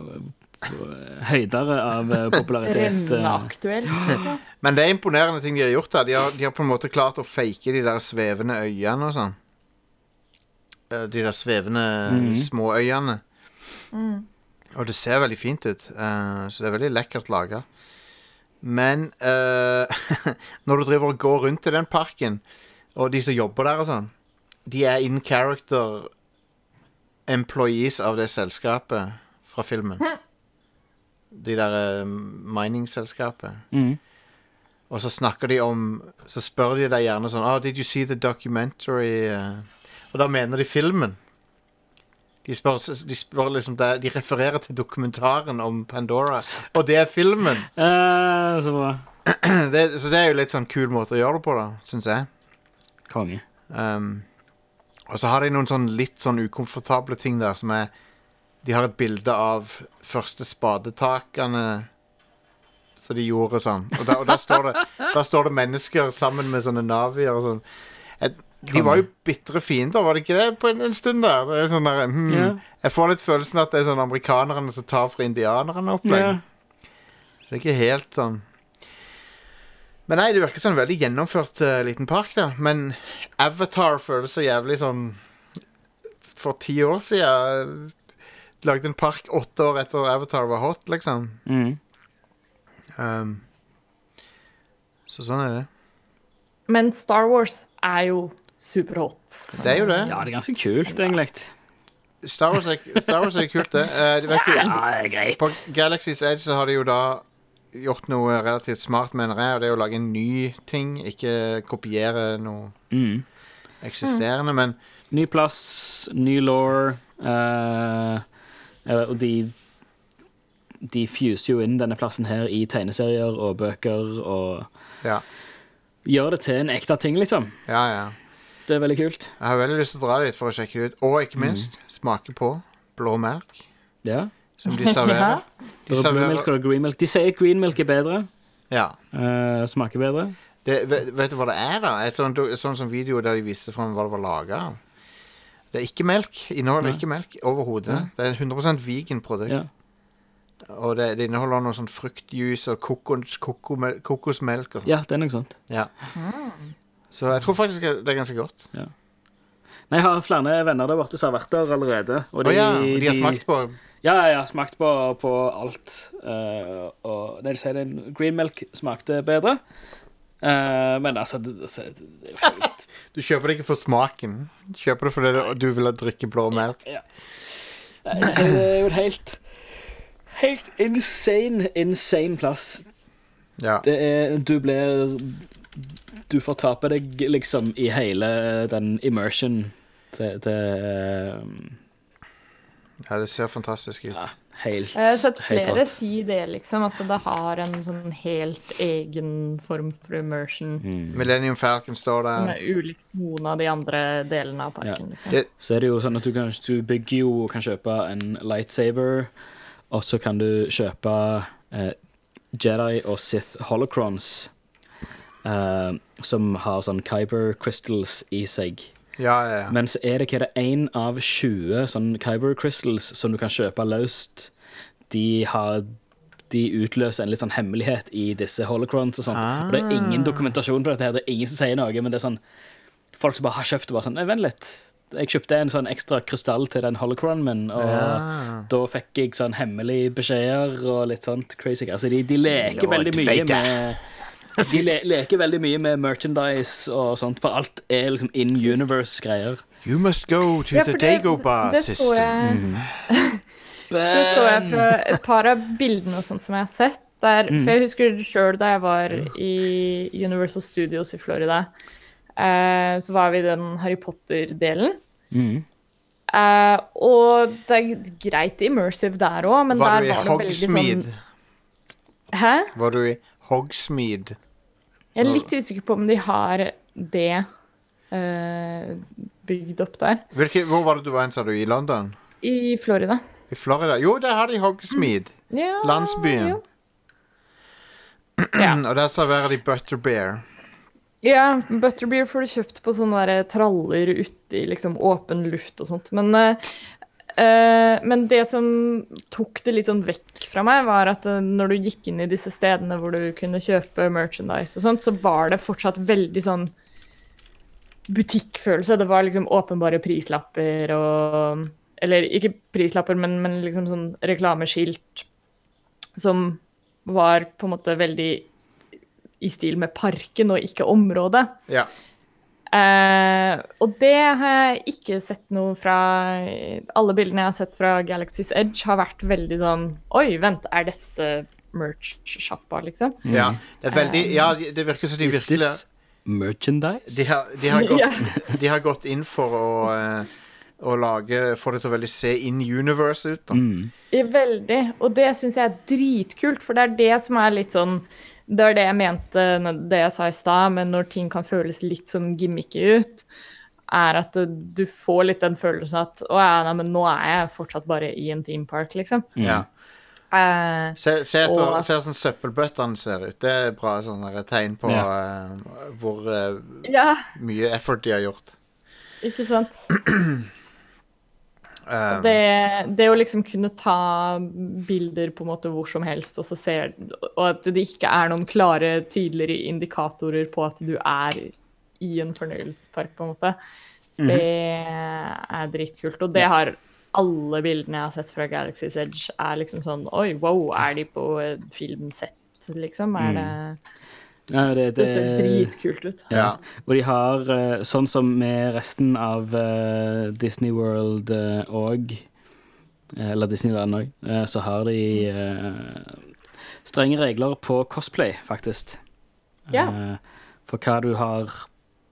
høydere av eh, popularitet. Aktuelt. Altså. Men det er imponerende ting de har gjort. da De har, de har på en måte klart å fake de der svevende øyene og sånn. Eh, De der svevende Mhm. små øyene. Mm. Og det ser veldig fint ut. uh, så det er veldig lekkert laga. Men uh, når du driver og går rundt i den parken, og de som jobber der og sånn, de er in character employees av det selskapet fra filmen. De der uh, mining-selskapet. Mm. Og så snakker de om Så spør de deg gjerne sånn oh, Did you see the documentary? eh?» Og da mener de filmen. De spør, de spør liksom det, De refererer til dokumentaren om Pandora. Og det er filmen! Eh, så bra. Det, så det er jo litt sånn kul måte å gjøre det på, da, syns jeg. Konge. Um, og så har de noen sånn litt sånn ukomfortable ting der som er De har et bilde av første spadetakene Så de gjorde sånn. Og da, og står, det, står det mennesker sammen med sånne navier og sånn. Et, de var jo bitre fiender, var det ikke det, på en, en stund der? Så er sånn der hmm, yeah. Jeg får litt følelsen at det er sånn amerikanerne som tar fra indianerne opplegg. Yeah. Så det er ikke helt sånn Men nei, det virker som en veldig gjennomført uh, liten park, da. Men Avatar føles så jævlig sånn For ti år siden Lagde en park åtte år etter Avatar var hot, liksom. Mm. Um, så sånn er det. Men Star Wars er jo superhot. Det er jo det. ja, det er ganske kult, egentlig. Star Wars er, Star Wars er kult, det. Eh, du vet jo, Ja, det er greit. På Galaxy's Edge så har de jo da gjort noe relativt smart, mener jeg, og det er å lage en ny ting, ikke kopiere noe Mm. eksisterende, men Ny plass, ny law. eh, eh, og de De fuser jo inn denne plassen her i tegneserier og bøker og ja. gjør det til en ekte ting, liksom. Ja, ja. Det er veldig kult. Jeg har veldig lyst til å dra dit for å sjekke det ut. Og ikke minst smake på blå melk, Ja. som de serverer. De Det er blue milk serverer og green milk. De sier green milk er bedre. Ja. eh, smaker bedre. Det, vet, vet du hva det er, da? Et sånt, et sånt som video der de viste fram hva det var laga av. Det er ikke melk. Inneholder ikke melk overhodet. Det er 100 vegan produkt. Ja. Og det, det inneholder noe sånn fruktjuice og kokos, kokomel- kokosmelk og sånn. ja, det er noe sånt. Ja. Så jeg tror faktisk det er ganske godt. Nei, Jeg har flere venner der borte som har vært der allerede. Og Å ja, og de har smakt på Ja, ja, jeg har smakt på, på alt. Uh, og det vil si, den green milk smakte bedre. Uh, men altså, det, altså, det er Du kjøper det ikke for smaken. Du kjøper det fordi du- du vil ha drikke blå melk. Nei, så Det er jo en helt Helt insane, insane plass. Ja. Det er Du blir Du får tape deg liksom i hele den immersion til, til um, ja, det ser fantastisk ut. Ja, helt Jeg har sett flere rått. si det, liksom, at det har en sånn helt egen form for immersion. Mm. Millennium Falcon står der. Som er ulikt noen av de andre delene av parken. Liksom. Det, Så er det jo sånn at du, kan, du bygger jo og kan kjøpe en lightsaber, og så kan du kjøpe eh, Jedi og Sith holocrons, eh, som har sånn Kyber crystals i seg. ja, ja, ja. Men så er det hva det én av 20 sånn Kyber crystals som du kan kjøpe løst. De har de utløser en litt sånn hemmelighet i disse holocrons og sånt. Og det er ingen dokumentasjon på dette her, det er ingen som sier noe, men det er sånn Folk som bare har kjøpt det, bare sånn Nei, vent litt. Jeg kjøpte en sånn ekstra krystall til den holocronen min, og Ja. da fikk jeg sånn hemmelige beskjeder og litt sånt crazy greier. Så de, de leker Lord veldig mye Vader. med De le leker veldig mye med merchandise og sånt, for alt er liksom in universe-greier. You must go to Ja, the Dagobah det så system. jeg- Det så jeg fra et par av bildene og sånt som jeg har sett. Der, For jeg husker sjøl da jeg var i Universal Studios i Florida, eh, så var vi i den Harry Potter-delen. Mm. Eh, og det er greit immersive der òg, men Var der du i var det veldig Hogsmeade? sånn Hæ? Var du i Hogsmeade? Jeg er litt usikker på om de har det uh, bygd opp der. Hvilke, hvor var det du var hen, sa du? I London? I Florida. I Florida? Jo, der har de Hogsmeade. Ja, Landsbyen. jo. Ja. Og der serverer de butterbeer. Ja, butterbeer får du kjøpt på sånne der traller ute i liksom åpen luft og sånt. Men, eh, eh, men det som tok det litt sånn vekk fra meg, var at eh, når du gikk inn i disse stedene hvor du kunne kjøpe merchandise og sånt, så var det fortsatt veldig sånn butikkfølelse. Det var liksom åpenbare prislapper og Eller ikke prislapper, men, men liksom sånn reklameskilt som var på en måte veldig i stil med parken og ikke området. Ja. Eh, og det har jeg ikke sett noe fra Alle bildene jeg har sett fra Galaxy's Edge, har vært veldig sånn Oi, vent, er dette merch-sjappa, liksom? ja. Det er veldig Ja, det virker som de Is virkelig this merchandise? de har, de, har gått, de har gått inn for å, eh, å lage Få det til å veldig se in universe ut, da. Mm. Veldig. Og det syns jeg er dritkult, for det er det som er litt sånn Det var det jeg mente, det jeg sa i stad, men når ting kan føles litt sånn gimmicky ut, er at du får litt den følelsen at å ja, nei, men nå er jeg fortsatt bare i en theme park, liksom. Ja. Uh, Se, se, etter, Og- se sånn søppelbøttene ser ut. Det er bra sånn der tegn på eh, hvor uh, ja, mye effort de har gjort. ikke sant? Um, Det, det å liksom kunne ta bilder på en måte hvor som helst, og så ser Og at det ikke er noen klare, tydeligere indikatorer på at du er i en fornøyelsespark, på en måte, det er dritkult. Og det har alle bildene jeg har sett fra Galaxy's Edge, er liksom sånn Oi, wow, er de på et filmsett, liksom? Er det Ja, det, Det det, ser dritkult ut. Ja. Og de har, eh, sånn som med resten av eh, Disney World òg, eller Disneyland òg, så har de eh, strenge regler på cosplay, faktisk. Ja. Eh, for hva du har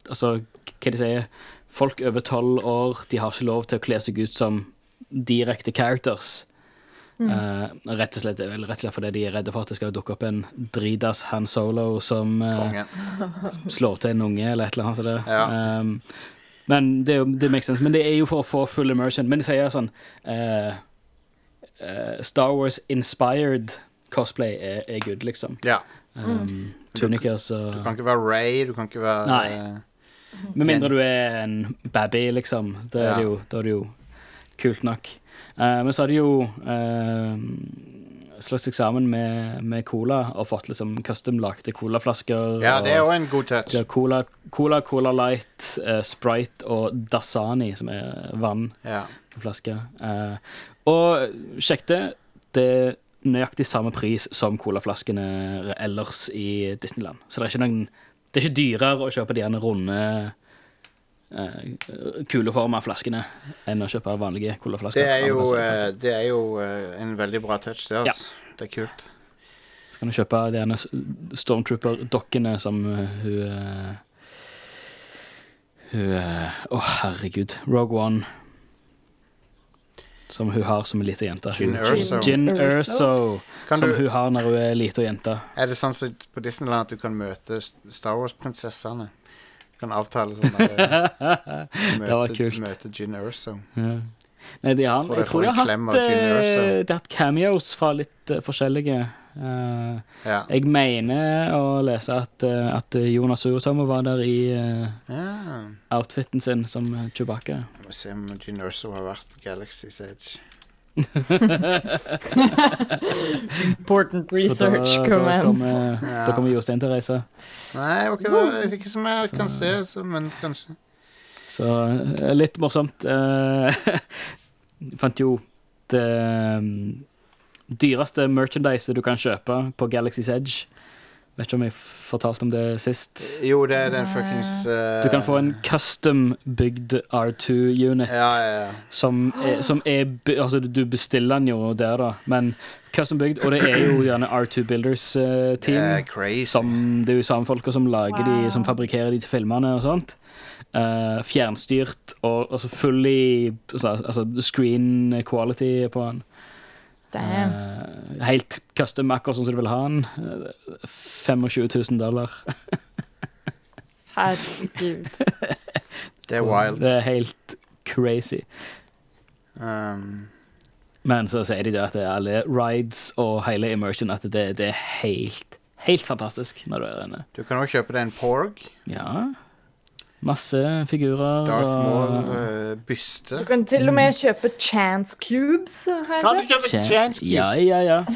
Altså, hva de sier Folk over tolv år de har ikke lov til å kle seg ut som direkte characters. Eh, rett og slett, rett og slett fordi de er redde for at det skal dukke opp en dritas Han Solo som uh, slår til en unge eller et eller annet. sånt der. Ja. Um, men det, er jo- det makes sense. Men det er jo for å få full immersion. Men de sier sånn uh, eh, Star Wars inspired cosplay er, er good, liksom. Ja. Um, Tunicas og Du kan ikke være Ray, du kan ikke være Nei. Med mindre du er en baby, liksom. Da er, Ja. det, jo, da er det jo kult nok. Uh, men så hadde de jo uh, slått seg sammen med, med Cola og fått liksom custom-lagde colaflasker. Ja, det er òg en god touch. Cola, Cola, Cola Light, uh, Sprite og Dasani, som er vann Ja. på flaske. Og sjekk det. Det er nøyaktig samme pris som colaflaskene ellers i Disneyland. Så det er ikke noen Det er ikke dyrere å kjøpe de runde kuleforma flaskene enn å kjøpe vanlige colaflasker. Det er jo, eh, det er jo eh, en veldig bra touch, det. Altså. Det er kult. Så kan du kjøpe de Stormtrooper-dokkene som eh, hun eh, Hun eh, Å, herregud. Rogue One. Som hun har som lita liten jente. Gin Erso. Gin Erso. Erso. Som du- hun har når hun er lita jente. Er det sånn som på Disneyland at du kan møte Star Wars-prinsessene? Kan avtale sånn der, eh, Det var møte, kult. møte Gin Erso. Ja. Nei, de har, jeg tror de har hatt, eh, de har hatt cameos fra litt uh, forskjellige. uh, Ja. jeg mener å lese at, uh, at Jonas Suotomo var der i ja. outfiten sin som Chewbacca. Jeg må se om Gin Erso har vært på Galaxy's Edge. Important research Så da, da, kommer, Ja. da kommer Jostein til å reise. Nei, okay, det er ikke som jeg kan se, så, men kanskje. Så eh, litt morsomt. eh, fant jo det mm, dyreste merchandise du kan kjøpe på Galaxy's Edge. Vet ikke om jeg fortalte om det sist. Jo, det er den fuckings uh... Du kan få en custom-bygd R2-unit. Ja, ja, ja. Som er, som er Altså, du bestiller den jo der, da, men custom-bygd. Og det er jo gjerne R2 Builders-team. Er crazy. Som, det er jo samme folka som lager de, som fabrikkerer de til filmene og sånt. Uh, fjernstyrt og altså fully altså, altså screen quality på den. Damn. Eh, helt custom, akkurat sånn som du vil ha den. Uh, 25 000 dollar. Herregud. Det er wild. Det er helt crazy. Um, Men så sier de det at det er alle rides og hele immersion at det, det er helt, helt fantastisk når du er inne. du kan òg kjøpe deg en Porg. Ja. Masse figurer. Darth Maul, eh, byste. Du kan til og med kjøpe chance cubes, har jeg Kan du kjøpe Tje- Chance Cubes? Ja, ja, ja.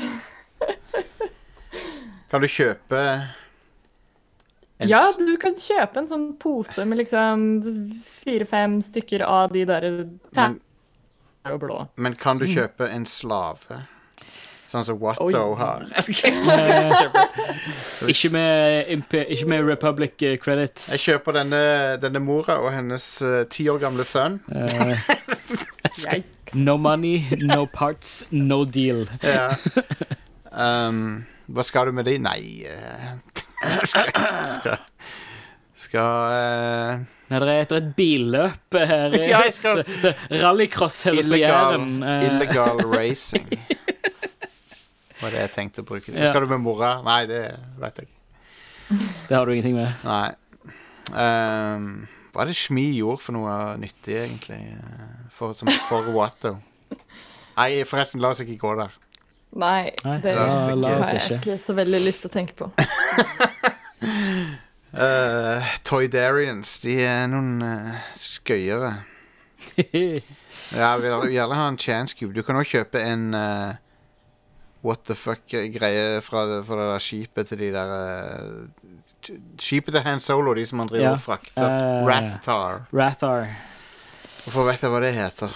Kan du kjøpe en Ja, du kan kjøpe en sånn pose med liksom fire-fem stykker av de der men, og blå. men kan du kjøpe en slave? Sånn som Watto har. Ikke med, ikke med Republic eh, credits. Jeg kjøper denne, denne mora og hennes eh, ti år gamle sønn. Eh, no money, no parts, no deal. Ja. Um, hva skal du med de? Nei eh, Skal, skal, skal uh... Nei, det er et, et billøp her. Ja, skal- Rallycross her på illegal, Jæren. eh, illegal racing. Var det jeg tenkte å bruke. Ja. Skal du med mora? Nei, det vet jeg ikke. Det har du ingenting med. Nei. Um, hva er det Shmi gjorde for noe nyttig, egentlig? For, som, for Watto? Nei, forresten, la oss ikke gå der. Nei, Nei, det la oss har jeg ikke så veldig lyst til å tenke på. Uh, Toydarians, de er noen uh, skøyere. Ja, vi vil gjerne ha en chance cube. Du kan også kjøpe en eh, what the fuck-greie fra, fra det der skipet til de der uh, Skipet til Han Solo, de som han driver Ja. og frakter. Uh, Rathar. Rathar. Hvorfor vet jeg hva det heter?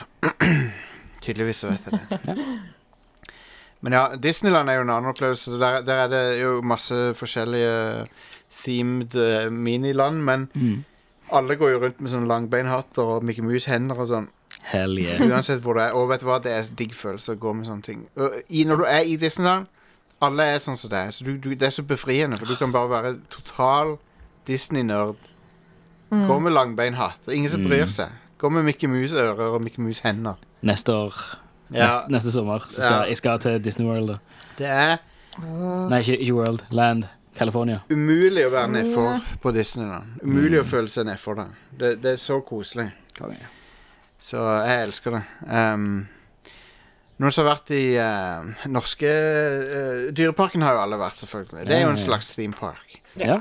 Tydeligvis så vet jeg det. Men ja, Disneyland er jo en annen opplevelse. Der, der er det jo masse forskjellige themed eh, miniland, men Mm. alle går jo rundt med sånne langbeinhatter og Mickey Mouse-hender og sånn. Hell yeah. Uansett hvor du er. Og vet du hva, det er digg følelse å gå med sånne ting. I, når du er i Disneyland, alle er sånn som det er. Så du, du, det er så befriende, for du kan bare være total Disney-nerd. Gå med langbeinhatt. Ingen som bryr seg. Gå med Mickey Mouse-ører og Mickey Mouse-hender. Neste år. Ja, Neste, neste sommer. Så skal, Ja. Jeg skal til Disney World. da. det er Nei, ikke, ikke World. Land. California. umulig å være nedfor på Disneyland. Umulig å føle seg nedfor det. det. Det er så koselig. Så jeg elsker det. Um, noen som har vært i uh, norske uh, Dyreparken har jo alle vært, selvfølgelig. Det er jo en slags theme park. Ja.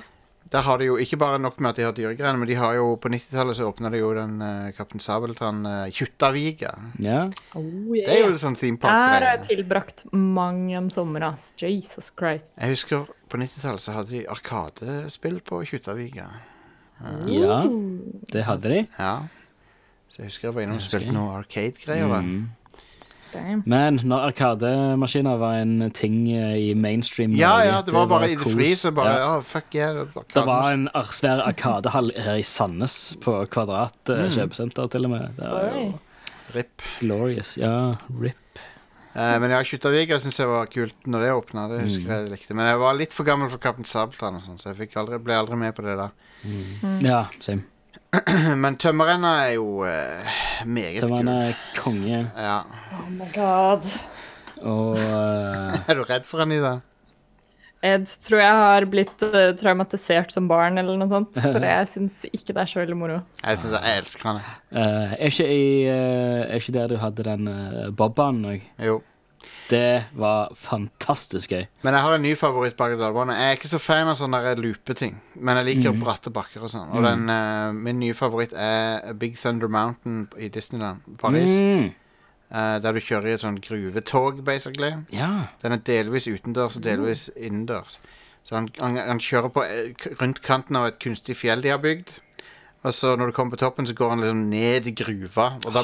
Der har de jo ikke bare nok med at de har dyregreiene, men de har jo på 90-tallet så åpna de jo den uh, Kaptein Sabeltann uh, Kjuttaviga. Ja. Oh, Det er jo en sånn theme park Der har jeg tilbrakt mange en sommer, ass. Jesus Christ. Jeg husker på 90-tallet så hadde de Arkadespill på Kjuttaviga. ja, det hadde de. Ja. Så jeg husker jeg var innom og spilte noen Arcade-greier. Mm. Men når arkademaskiner var en ting eh, i mainstream Ja, ja, det var bare i det fri, så bare Ja. oh, fuck yeah. det var en svær arkadehall her i Sandnes, på Kvadrat mm. kjøpesenter til og med. Det var jo Rip. glorious. Ja, rip. Eh, men ja, Kjuttaviga syns jeg var kult når det åpna. Det husker Mm. jeg likte. Men jeg var litt for gammel for Kaptein Sabeltann, sånn, så jeg fikk aldri, ble aldri med på det der. Ja, same. Men Tømmerrenna er jo uh, meget kult kul. en eh, konge. Ja. Oh my god. Og uh, Er du redd for han i Jeg Ed tror jeg har blitt uh, traumatisert som barn, eller noe sånt. For jeg syns ikke det er så veldig moro. Jeg syns jeg elsker han. jeg. eh, er, ikke i, er ikke der du hadde den uh, bobbanen òg? Jo. Det var fantastisk gøy. Men jeg har en ny favoritt bak dalbane. Jeg er ikke så fan av sånne der loopeting, men jeg liker bratte bakker og sånn. Og den, uh, min nye favoritt er Big Thunder Mountain i Disneyland Paris. Mm. Uh, der du kjører i et sånn gruvetog, basically. Ja. Den er delvis utendørs og delvis innendørs. Så han, han, han kjører på eh, rundt kanten av et kunstig fjell de har bygd. Og så når du kommer på toppen, så går han liksom ned i gruva. Og da,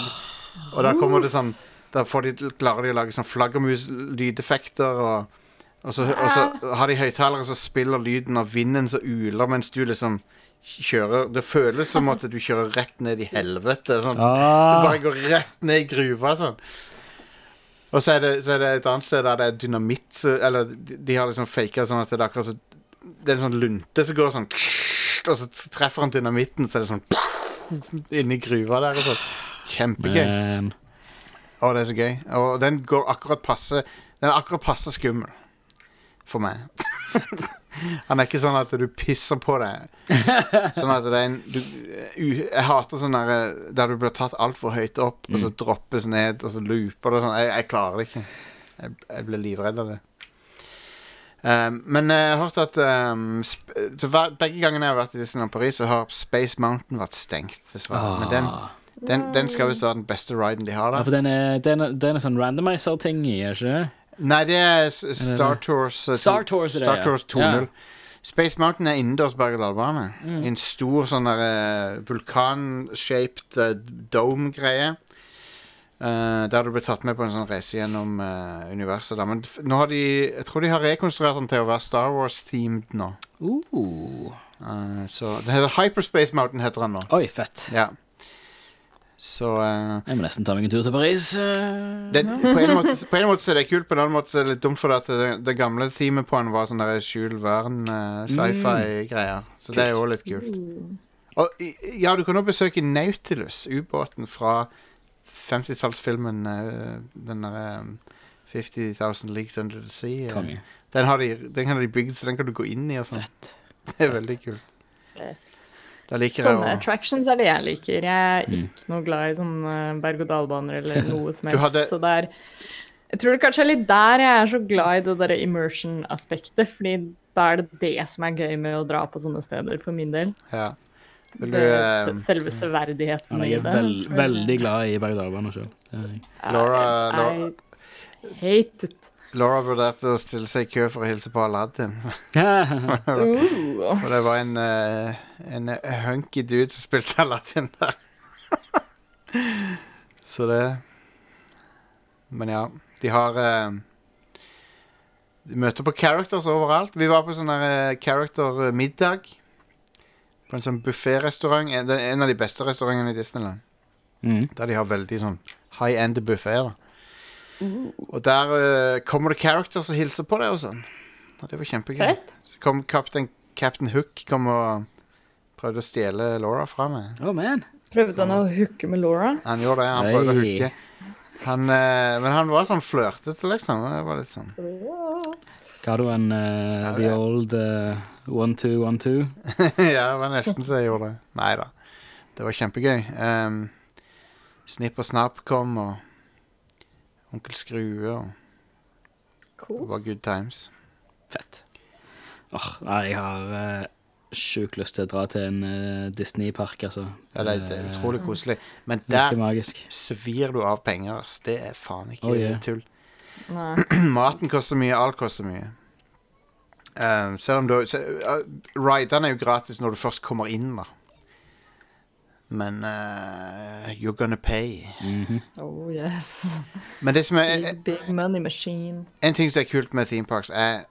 og da kommer det sånn Da får de, klarer de å lage sånn flaggermus-lydeffekter. Og, og, så, og så har de høyttalere som spiller lyden av vinden som uler mens du liksom kjører Det føles som at du kjører rett ned i helvete. Sånn. Du Ah, bare går rett ned i gruva sånn. Og så er, det, så er det et annet sted der det er dynamitt Eller de, de har liksom faka sånn at det er akkurat så Det er en sånn lunte som går sånn Og så treffer han dynamitten, så er det sånn Inni gruva der og sånn. Kjempegøy. men, Å, det er så gøy. Og den går akkurat passe Den er akkurat passe skummel for meg. Han er ikke sånn at du pisser på deg. Sånn at det er en du, Jeg hater sånn der der du blir tatt altfor høyt opp, og så droppes ned, og så looper det sånn. Jeg, jeg klarer det ikke. Jeg, jeg blir livredd av det. Um, men jeg har hørt at um, begge gangene jeg har vært i Disneyland Paris, så har Space Mountain vært stengt, dessverre. Men den, ah. Den, den skal visst være den beste riden de har Ja, for den er, den er, den er sånn randomizer-ting i, er ikke det? Nei, det er S- Star? Tours eh, Star Tours er det, Star ja. Tours 2.0. Ja. Space Mountain er innendørs berg-og-dal-bane. Mm. I en stor sånn der eh, vulkan-shaped eh, dome-greie. Eh, der du blir tatt med på en sånn reise gjennom eh, universet. Da. Men f nå har de Jeg tror de har rekonstruert den til å være Star Wars-themed nå. Uh. Eh, så Den heter Hyperspace Mountain, heter den nå. Oi, fett. Ja. Så uh, Jeg må nesten ta meg en tur til Paris. eh. den, på, en måte, på en måte så er det kult, på en annen måte så er det litt dumt, for at det, det gamle teamet på den var sånn Jules Verne, eh, sci-fi-greier. Så det er jo litt kult. Og ja, du kan også besøke Nautilus, ubåten fra 50-tallsfilmen uh, Den derre um, 50,000 Leagues Under the Sea. Konge. Den har, de, den har de bygd, så den kan du gå inn i og sånn. Det er veldig kult. Fett. Da liker Sånne jeg å attractions er det jeg liker. Jeg er Mm. ikke noe glad i sånne berg-og-dal-baner eller noe som helst. hadde- Så det er Jeg tror det kanskje er litt der jeg er så glad i det derre immersion-aspektet, fordi da er det det som er gøy med å dra på sånne steder, for min del. ja. Vil du, Det, eh, selve severdigheten Ja, i jeg er det. vel, for- veldig glad i berg-og-dal-baner sjøl. Laura- Laura- I hate it. Laura vurderte å stille seg i kø for å hilse på Aladdin. Ooh. Og det var en, eh, en hunky dude som spilte Aladdin der. Så det Men ja, de har eh, De møter på characters overalt. Vi var på sånn der, eh, character-middag. På en sånn bufférestaurant. En, en av de beste restaurantene i Disneyland. Mm. Der de har veldig sånn high end buffeer. Og der eh, kommer det characters og hilser på deg og sånn. Og det var kjempegøy. Fett. Så kom Captain, Captain Hook kom og prøvde å stjele Laura fra meg. Oh, man. Prøvde han å hooke med Laura? Han gjorde det. Han prøvde å Hei. hooke. Han, eh, men han var sånn flørtete, liksom. Det var litt sånn Ga du en eh, the old uh, one two one two? Ja, det var nesten så jeg gjorde det. Nei da. Det var kjempegøy. Um, Snipp og Snapp kom, og Onkel Skrue, og det var good times. Fett. Åh, nei, jeg har eh, sjukt lyst til å dra til en eh, Disney-park, altså. Ja, det, det er Eh, utrolig koselig. Men der magisk. svir du av penger, ass. Det er faen ikke Oh, yeah. tull. Nei. Maten koster mye, alt koster mye. Um, selv om du se, uh, Ridene er jo gratis når du først kommer inn, da. Men uh, you're gonna pay. Mhm. Oh yes. Men det som er Big, big money machine. En ting som er kult med theme parks, er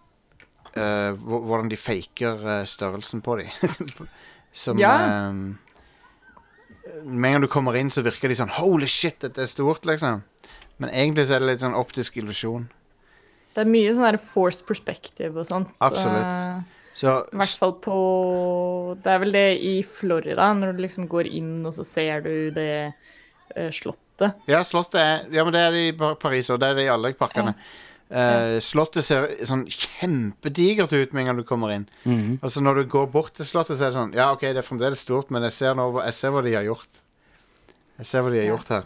uh, hvordan de faker uh, størrelsen på dem. som Ja. um, Med en gang du kommer inn, så virker de sånn Holy shit, dette er stort, liksom. Men egentlig så er det litt sånn optisk illusjon. Det er mye sånn der forced perspective og sånt. Absolutt. Så I hvert fall på Det er vel det i Florida, når du liksom går inn, og så ser du det uh, slottet. Ja, slottet er Ja, men det er det i Paris, og det er det i alle parkene. Eh, slottet ser sånn kjempedigert ut med en gang du kommer inn. Mhm. Altså Når du går bort til slottet, så er det sånn Ja, OK, det er fremdeles stort, men jeg ser, nå, jeg ser hva de har gjort. Jeg ser hva de har Ja. gjort her.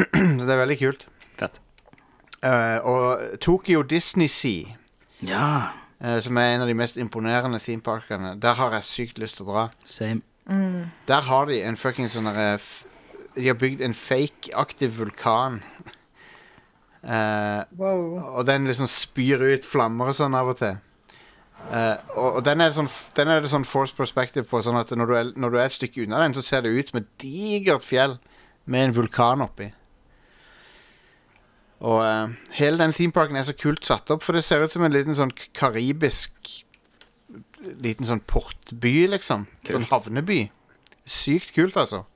så det er veldig kult. Fett. Uh, og Tokyo Disney Sea, Ja, som er en av de mest imponerende themeparkene, der har jeg sykt lyst til å dra. same. Der har de en fucking sånn derre De har bygd en fake-aktiv vulkan. Uh, Wow. og den liksom spyr ut flammer og sånn av og til. Uh, og, og den er, sånn, den er det sånn force perspective på, sånn at når du, er, når du er et stykke unna den, så ser det ut som et digert fjell med en vulkan oppi. Og uh, hele den themeparken er så kult satt opp, for det ser ut som en liten sånn karibisk Liten sånn portby, liksom. Kult. En havneby. Sykt kult, altså.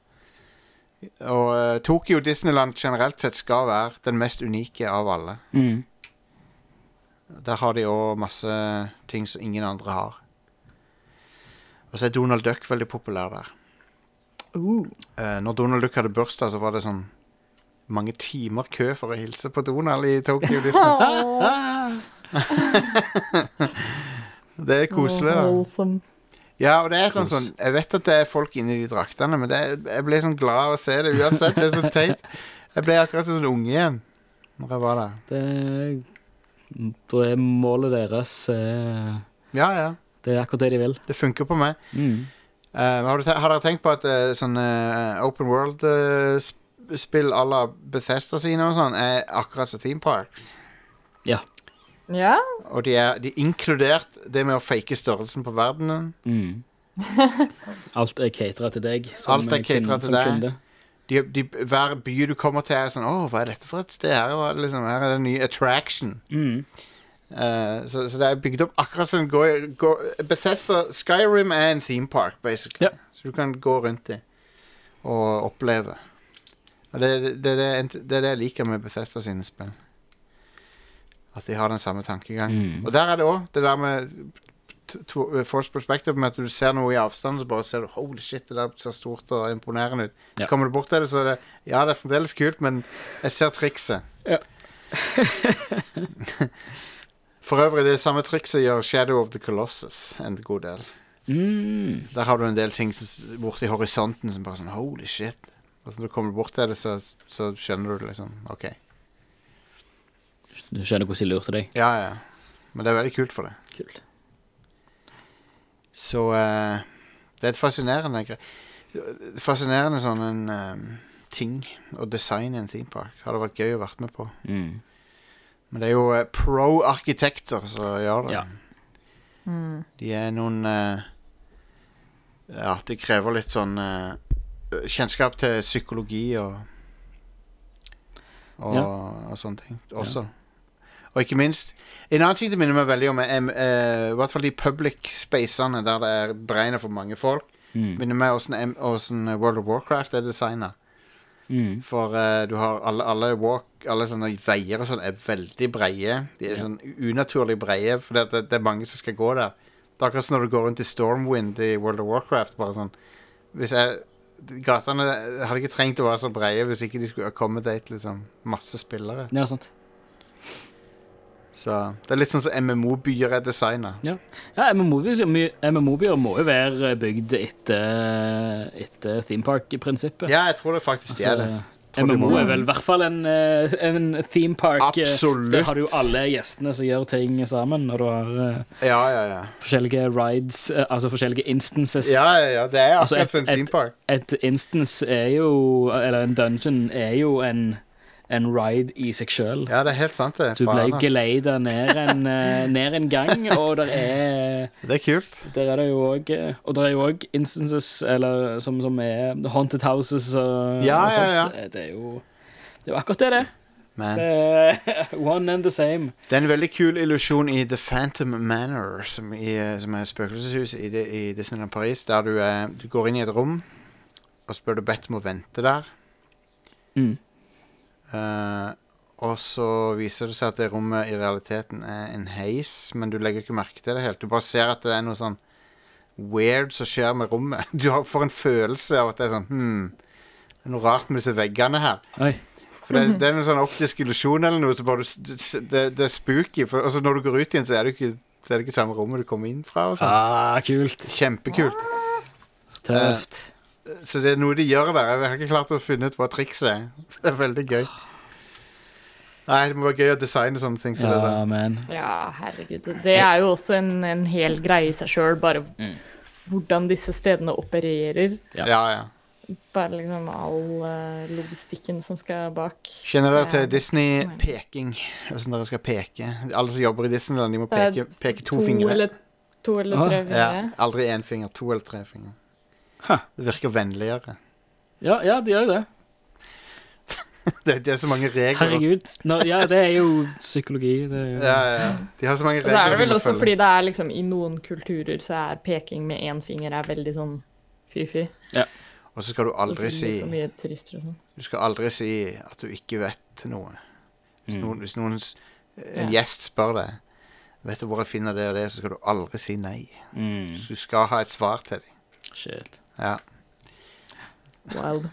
Og uh, Tokyo Disneyland generelt sett skal være den mest unike av alle. Mm. Der har de òg masse ting som ingen andre har. Og så er Donald Duck veldig populær der. Uh. Eh, når Donald Duck hadde bursdag, så var det sånn mange timer kø for å hilse på Donald i Tokyo Disney. Det er koselig, da. Ja, og det er sånn, sånn Jeg vet at det er folk inni de draktene, men det er, jeg ble sånn glad av å se det uansett. Det er så teit. Jeg ble akkurat som en unge igjen når jeg var der. Det Da er målet deres eh, Ja, ja. Det er akkurat det de vil. Det funker på meg. Mm. Uh, har, du har dere tenkt på at uh, sånn eh, open world-spill à la Bethesda sine og sånn er akkurat som theme parks? Ja. Og de er, de er inkludert det med å fake størrelsen på verdenen. Mm. Alt er catera til deg. som, Alt er eh, kun- til som deg. kunde. De, de, hver by du kommer til, er sånn Å, hva er dette for et sted? Her, var liksom, her er det en ny attraction. Mm. Uh, så, så det er bygd opp akkurat som gå, gå, Bethesda Skyrim er en theme park, basically. Ja. Så du kan gå rundt i og oppleve. Og det, det, det, det, det er det jeg liker med Bethesda sine spill. At de har den samme tankegang. Mm. Og der er det òg det der med to, force perspective, med at du ser noe i avstand, så bare ser du Holy shit, det der ser stort og imponerende ut. Så kommer du bort til det, så er det Ja, det er fremdeles kult, men jeg ser trikset. Ja. For øvrig, det samme trikset gjør Shadow of the Colossus en god del. Mm. Der har du en del ting som borti horisonten som bare sånn Holy shit. Altså Når du kommer bort til det, så, så skjønner du det liksom. OK. Du skjønner hvordan de lurte deg. Ja, ja. Men det er veldig kult for det. Kult. Så eh, det er et fascinerende Fascinerende sånn en eh, ting å designe en theme park. Hadde vært gøy å vært med på. Mm. Men det er jo eh, pro-arkitekter som gjør det. Ja. De er noen eh, Ja, de krever litt sånn eh, kjennskap til psykologi og og, Ja. og sånne ting også. Og ikke minst En annen ting det minner meg veldig om, er eh, i hvert fall de public spacene der det er beregna for mange folk. Mm. Minner meg åssen World of Warcraft er designa. Mm. For uh, du har alle, alle, walk, alle sånne veier og sånn er veldig breie. De er Ja. sånn unaturlig breie, for det, det er mange som skal gå der. Det er akkurat som når du går rundt i Stormwind i World of Warcraft. Bare sånn Hvis jeg Gatene hadde ikke trengt å være så breie hvis ikke de skulle accommodate liksom masse spillere. Ja, sant. Så det er litt sånn som MMO-byer er designa. Ja, ja MMO-byer MMO-byer må jo være bygd etter, etter theme park-prinsippet. Ja, jeg tror det faktisk de er det. MMO er vel i hvert fall en, eh, en theme park. eh, Absolutt. Der har du jo alle gjestene som gjør ting sammen, og du har eh, Ja, ja, ja. forskjellige rides, altså forskjellige instances. Ja, ja, ja. Det er Altså, et- en et- theme park. Et instance er jo Eller en dungeon er jo en, en ride i seg sjøl. Ja, det er helt sant, det. Du ble geleida ned, en, eh, ned en gang, og der er Det er kult. Der er det jo òg Og det er jo òg instances eller, som, som er haunted houses og, Ja, og sånt. ja, ja. Det, det er jo Det er jo akkurat det, det. Er one and the same. det er en veldig kul illusjon i The Phantom Manor, som, i, som er spøkelseshuset i, i Disneyland Paris, der du, eh, du går inn i et rom, og så blir du bedt om å vente der. Mm. Eh, og så viser det seg at det rommet i realiteten er en heis, men du legger ikke merke til det helt. Du bare ser at det er noe sånn weird som skjer med rommet. Du har, får en følelse av at det er sånn hmm, Det er noe rart med disse veggene her. Oi. For det, det er en sånn optisk illusjon eller noe, så bare du, det, det er spooky. For, og så når du går ut igjen, så er det ikke, er det ikke samme rommet du kom inn fra. Og sånn. Ah, kult. Kjempekult. Tøft. Så det er noe de gjør der. Jeg har ikke klart å finne ut hva trikset er. Det er veldig gøy. Nei, det må være gøy å designe sånne ting. Så det Ja, der. Ja, herregud. Det er jo også en, en hel greie i seg sjøl, bare hvordan disse stedene opererer. Ja. Ja, ja. Bare liksom all uh, logistikken som skal bak. Kjenner dere til Disney-peking? Hvordan dere skal peke? Alle som jobber i Disneyland, de må peke, peke to, fingre. Eller, to eller Ah, tre Ja, fingre. aldri én finger. To eller tre fingre. Huh. Det virker vennligere. Ja, ja, de gjør jo det. Det, det er så mange regler. Herregud. Nå, ja, det er jo psykologi. Det er jo, Ja, ja, ja. De har så mange Og så regler. er det de vel også fordi det er liksom i noen kulturer så er peking med én finger er veldig sånn fy-fy. Og så skal du aldri si og sånn. Du skal aldri si at du ikke vet noe. Hvis Mm. noen, hvis noen en Ja. gjest spør deg Vet du hvor jeg finner det og det, så skal du aldri si nei. Mm, Så du skal ha et svar til dem. shit. Ja. Wild.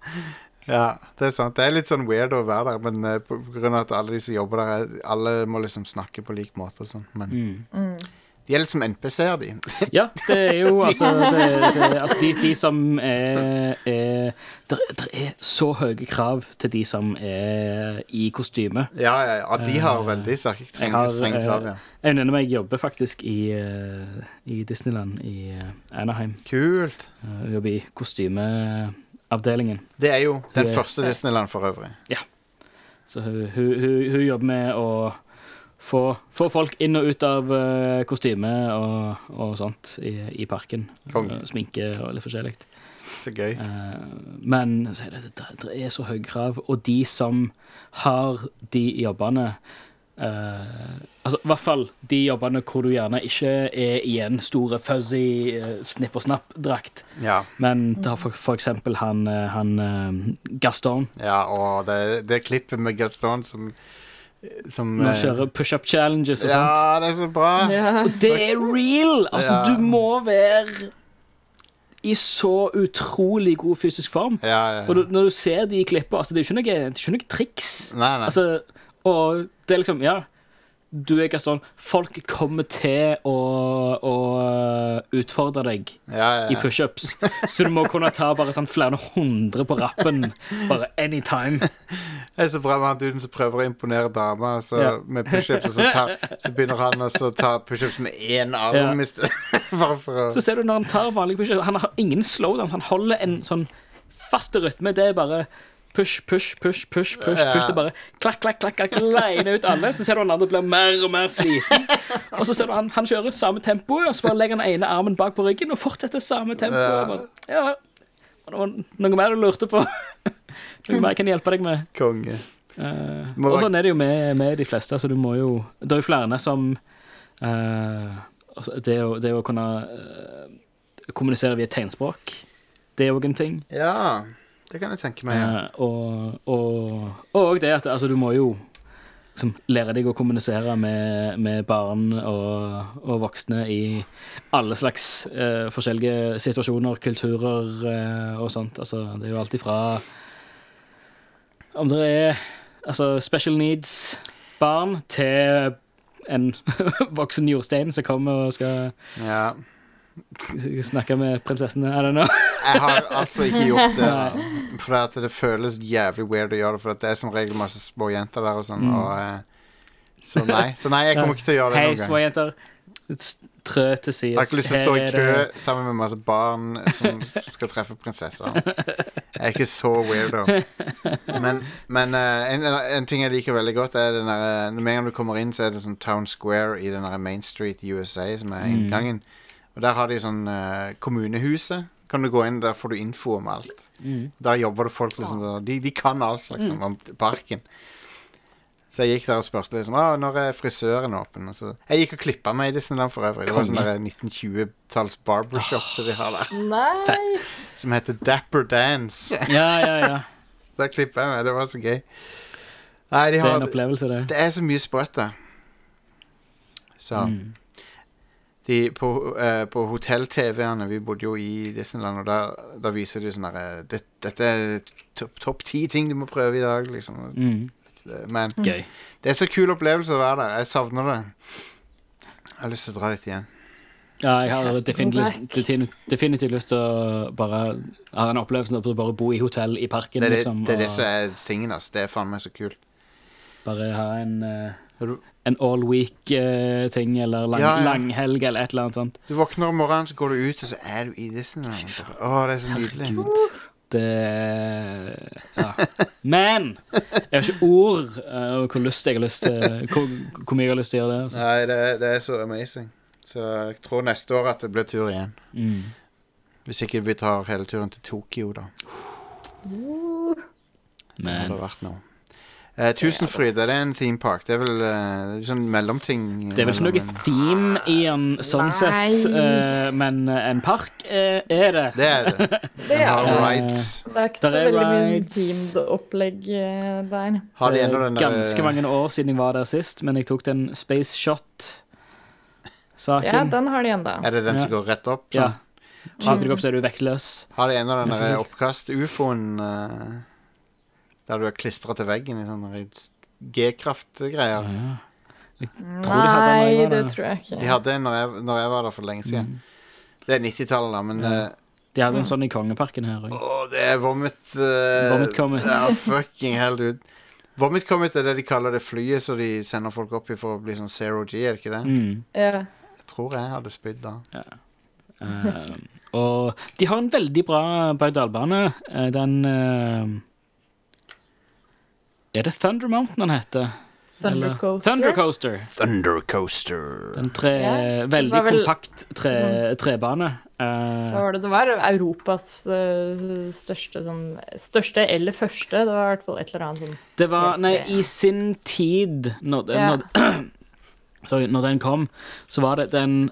ja, det er sant. Det er litt sånn weird å være der, men uh, grunn av at alle de som jobber der, er- alle må liksom snakke på lik måte og sånn. Men Mm. Mm. De er litt som NPC-er, de. Ja, det er jo altså, det, det, altså de, de som er, er det, er så høye krav til de som er i kostyme. Ja, ja, ja. De har Eh, veldig sterke Jeg strenge krav, ja. Jeg en meg, meg jobber faktisk i, eh, i Disneyland i eh, Anaheim. Kult. Jeg jobber i kostymeavdelingen. Det er jo den første Disneyland for øvrig. Ja. Så hun, hun, hun, hun jobber med å få, få folk inn og ut av uh, kostyme og, og sånt i, i parken. Kong. Eh, sminke og litt forskjellig. Så gøy. Uh, men så er det, det, er så høye krav, og de som har de jobbene uh, Altså i hvert fall de jobbene hvor du gjerne ikke er i en store fuzzy snipp og snapp-drakt, Ja. men har for, for eksempel han, han Gaston. Ja, og det, det klippet med Gaston som Som han eh, kjører pushup challenges og sånt. Ja, det er så bra. Ja. Det er real! Altså, Ja. du må være i så utrolig god fysisk form. Ja, ja. Og du, når du ser de klippene, altså, det er jo ikke noe, det er ikke noe triks. Nei, nei. Altså, og det er liksom, ja Du er Gaston. Folk kommer til å, å utfordre deg ja, ja, i ja. pushups. Så du må kunne ta bare sånn flere hundre på rappen. Bare anytime. Det er så bra med han duden som prøver å imponere dama så, Ja. med pushups, så, tar, så begynner han å så ta pushups med én arm. Å Så ser du når han tar vanlige pushups Han har ingen slowdowns. Han holder en sånn fast rytme. Det er bare push, push, push, push. push, push. Det bare klakk, klakk, klakk, klakk, leine ut alle. Så ser du han andre blir mer og mer sliten. Og så ser du han, han kjører samme tempo, og så bare legger han ene armen bak på ryggen og fortsetter samme tempo. Ja. Noe mer du lurte på? Noe mer jeg kan hjelpe deg med? konge. Uh, og sånn er det jo med, med de fleste. Så du må jo Det er jo flere som altså det, å, det å kunne uh, kommunisere via tegnspråk, det er òg en ting. Ja, det kan jeg tenke meg. Ja. Eh, og, og, og det at altså, du må jo liksom, lære deg å kommunisere med, med barn og, og voksne i alle slags eh, forskjellige situasjoner, kulturer eh, og sånt. Altså, det er jo alt ifra om det er altså, special needs-barn til en voksen jordstein som kommer og skal ja. snakke med prinsessen? I don't know. Jeg har altså ikke gjort det. da. For at det føles jævlig weird å gjøre det, for det er som regel masse små jenter der og sånn. Mm. Og, eh, så nei, så nei, jeg kommer ikke til å gjøre det Hei, noen gang. små jenter. S- Trø til Jeg har ikke lyst til å stå i kø det- sammen med masse barn som skal treffe prinsesser. Jeg er ikke så weirdo. Men, men eh, en, en ting jeg liker veldig godt, er den der Når Med en gang du kommer inn, så er det sånn Town Square i den der Main Street USA, som er Mm. Og der har de sånn eh, kommunehuset. Kan du gå inn, der får du info om alt. Mm. Der jobber det folk liksom og De, de kan alt liksom om parken. Så jeg gikk der og spurte liksom ah, når er frisøren åpen. Og så, jeg gikk og klippa meg i Disneyland for øvrig. Det var sånn der 1920-talls barbershop som de har der. Nei. Som heter Dapper Dance. Ja, ja, ja. Der klippa jeg meg. Det var så gøy. Nei, de Det er en opplevelse, det. Det er så mye sprøtt der. Så Mm. De, På, eh, på hotell-TV-ene Vi bodde jo i Disneyland, og der, der viser de sånn herre det, Dette er topp top ti ting du må prøve i dag, liksom. Mm. Men Gøy. det er så kul opplevelse å være der. Jeg savner det. Jeg har lyst til å dra dit igjen. Ja, jeg har definitivt, definitivt, lyst til å bare ha den opplevelsen av å bare bo i hotell i parken, Det er det, liksom. det, er det som er tingen, Altså. Det er faen meg så kult. bare ha en eh, du- en all week-ting, eller lang, Ja, ja. langhelg, eller et eller annet sånt. Du våkner om morgenen, så går du ut, og så er du i Disneyland. Å, det er så nydelig. Herregud. Det Ja. Men jeg har ikke ord uh, hvor lyst jeg har lyst til hvor, hvor mye jeg har lyst til å gjøre det. Altså. Nei, det, det er så amazing. Så jeg tror neste år at det blir tur igjen. Mm. Hvis ikke vi tar hele turen til Tokyo, da. Men. Det hadde vært noe. Eh, Tusenfryd, er det en theme park? Det er vel uh, sånn mellomting. det er vel ikke noe theme i en sånn Nei. sett, uh, men en park er det. Det er det. det er det. rides. Det er ikke Der så er veldig mye teamed opplegg der. Har de ennå den der ganske mange år siden jeg var der sist, men jeg tok den Space Shot-saken. Ja, den har de ennå. Er det den som Ja. går rett opp? Ja. Sånn? Skyter deg opp, så er du vektløs. Har de ennå den der oppkast-ufoen der du er klistra til veggen i sånne G-kraft-greier? Ja. Nei, de hadde jeg Nei, det tror jeg ikke. De hadde en når jeg, når jeg var der for lenge siden. Mm. Det er 90-tallet, da, men Ja. De hadde en sånn i Kongeparken her òg. Oh, det er Vomit uh, Vomit Comet. Ja, fucking hell, dude. Vomit Comet er det de kaller det flyet som de sender folk opp i for å bli sånn zero G, er det ikke det? Mm. Ja. Jeg tror jeg hadde spydd da. Eh, og de har en veldig bra berg-og-dal-bane. Eh, den eh, Er det Thunder Mountain den heter? Thunder Eller- Coaster. Thunder Coaster. Thunder Coaster. En tre, Ja, veldig vel- kompakt tre, trebane. Uh, Hva var det? Det var Europas eh, største sånn Største eller første. Det var i hvert fall et eller annet sånn det var helt Nei, i sin tid, når, Ja. når, sorry, når den kom, så var det den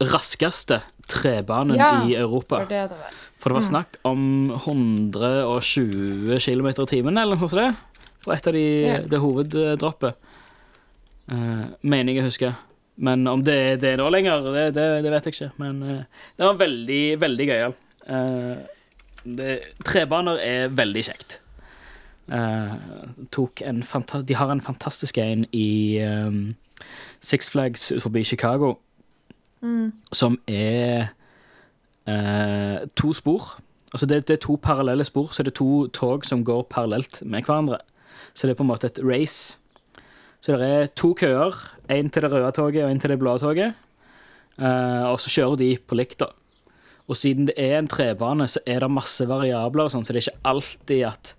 raskeste trebanen Ja, i Europa. For det det var. For det var Mm. snakk om 120 km i timen, eller noe sånt. det, var et av de, Ja. det hoveddroppet. Uh, mener jeg å huske. Men om det, det er nå lenger, det, det, det vet jeg ikke. Men uh, det var veldig, veldig gøyal. Uh, trebaner er veldig kjekt. Eh, de har en fantastisk en i um, Six Flags utenfor Chicago, Mm. som er eh, to spor. Altså det, det er to parallelle spor, så det er to tog som går parallelt med hverandre. Så det er på en måte et race. Så det er to køer, én til det røde toget og én til det blå toget. Eh, og så kjører de på likt, da. Og siden det er en trebane, så er det masse variabler, og sånn, så det er ikke alltid at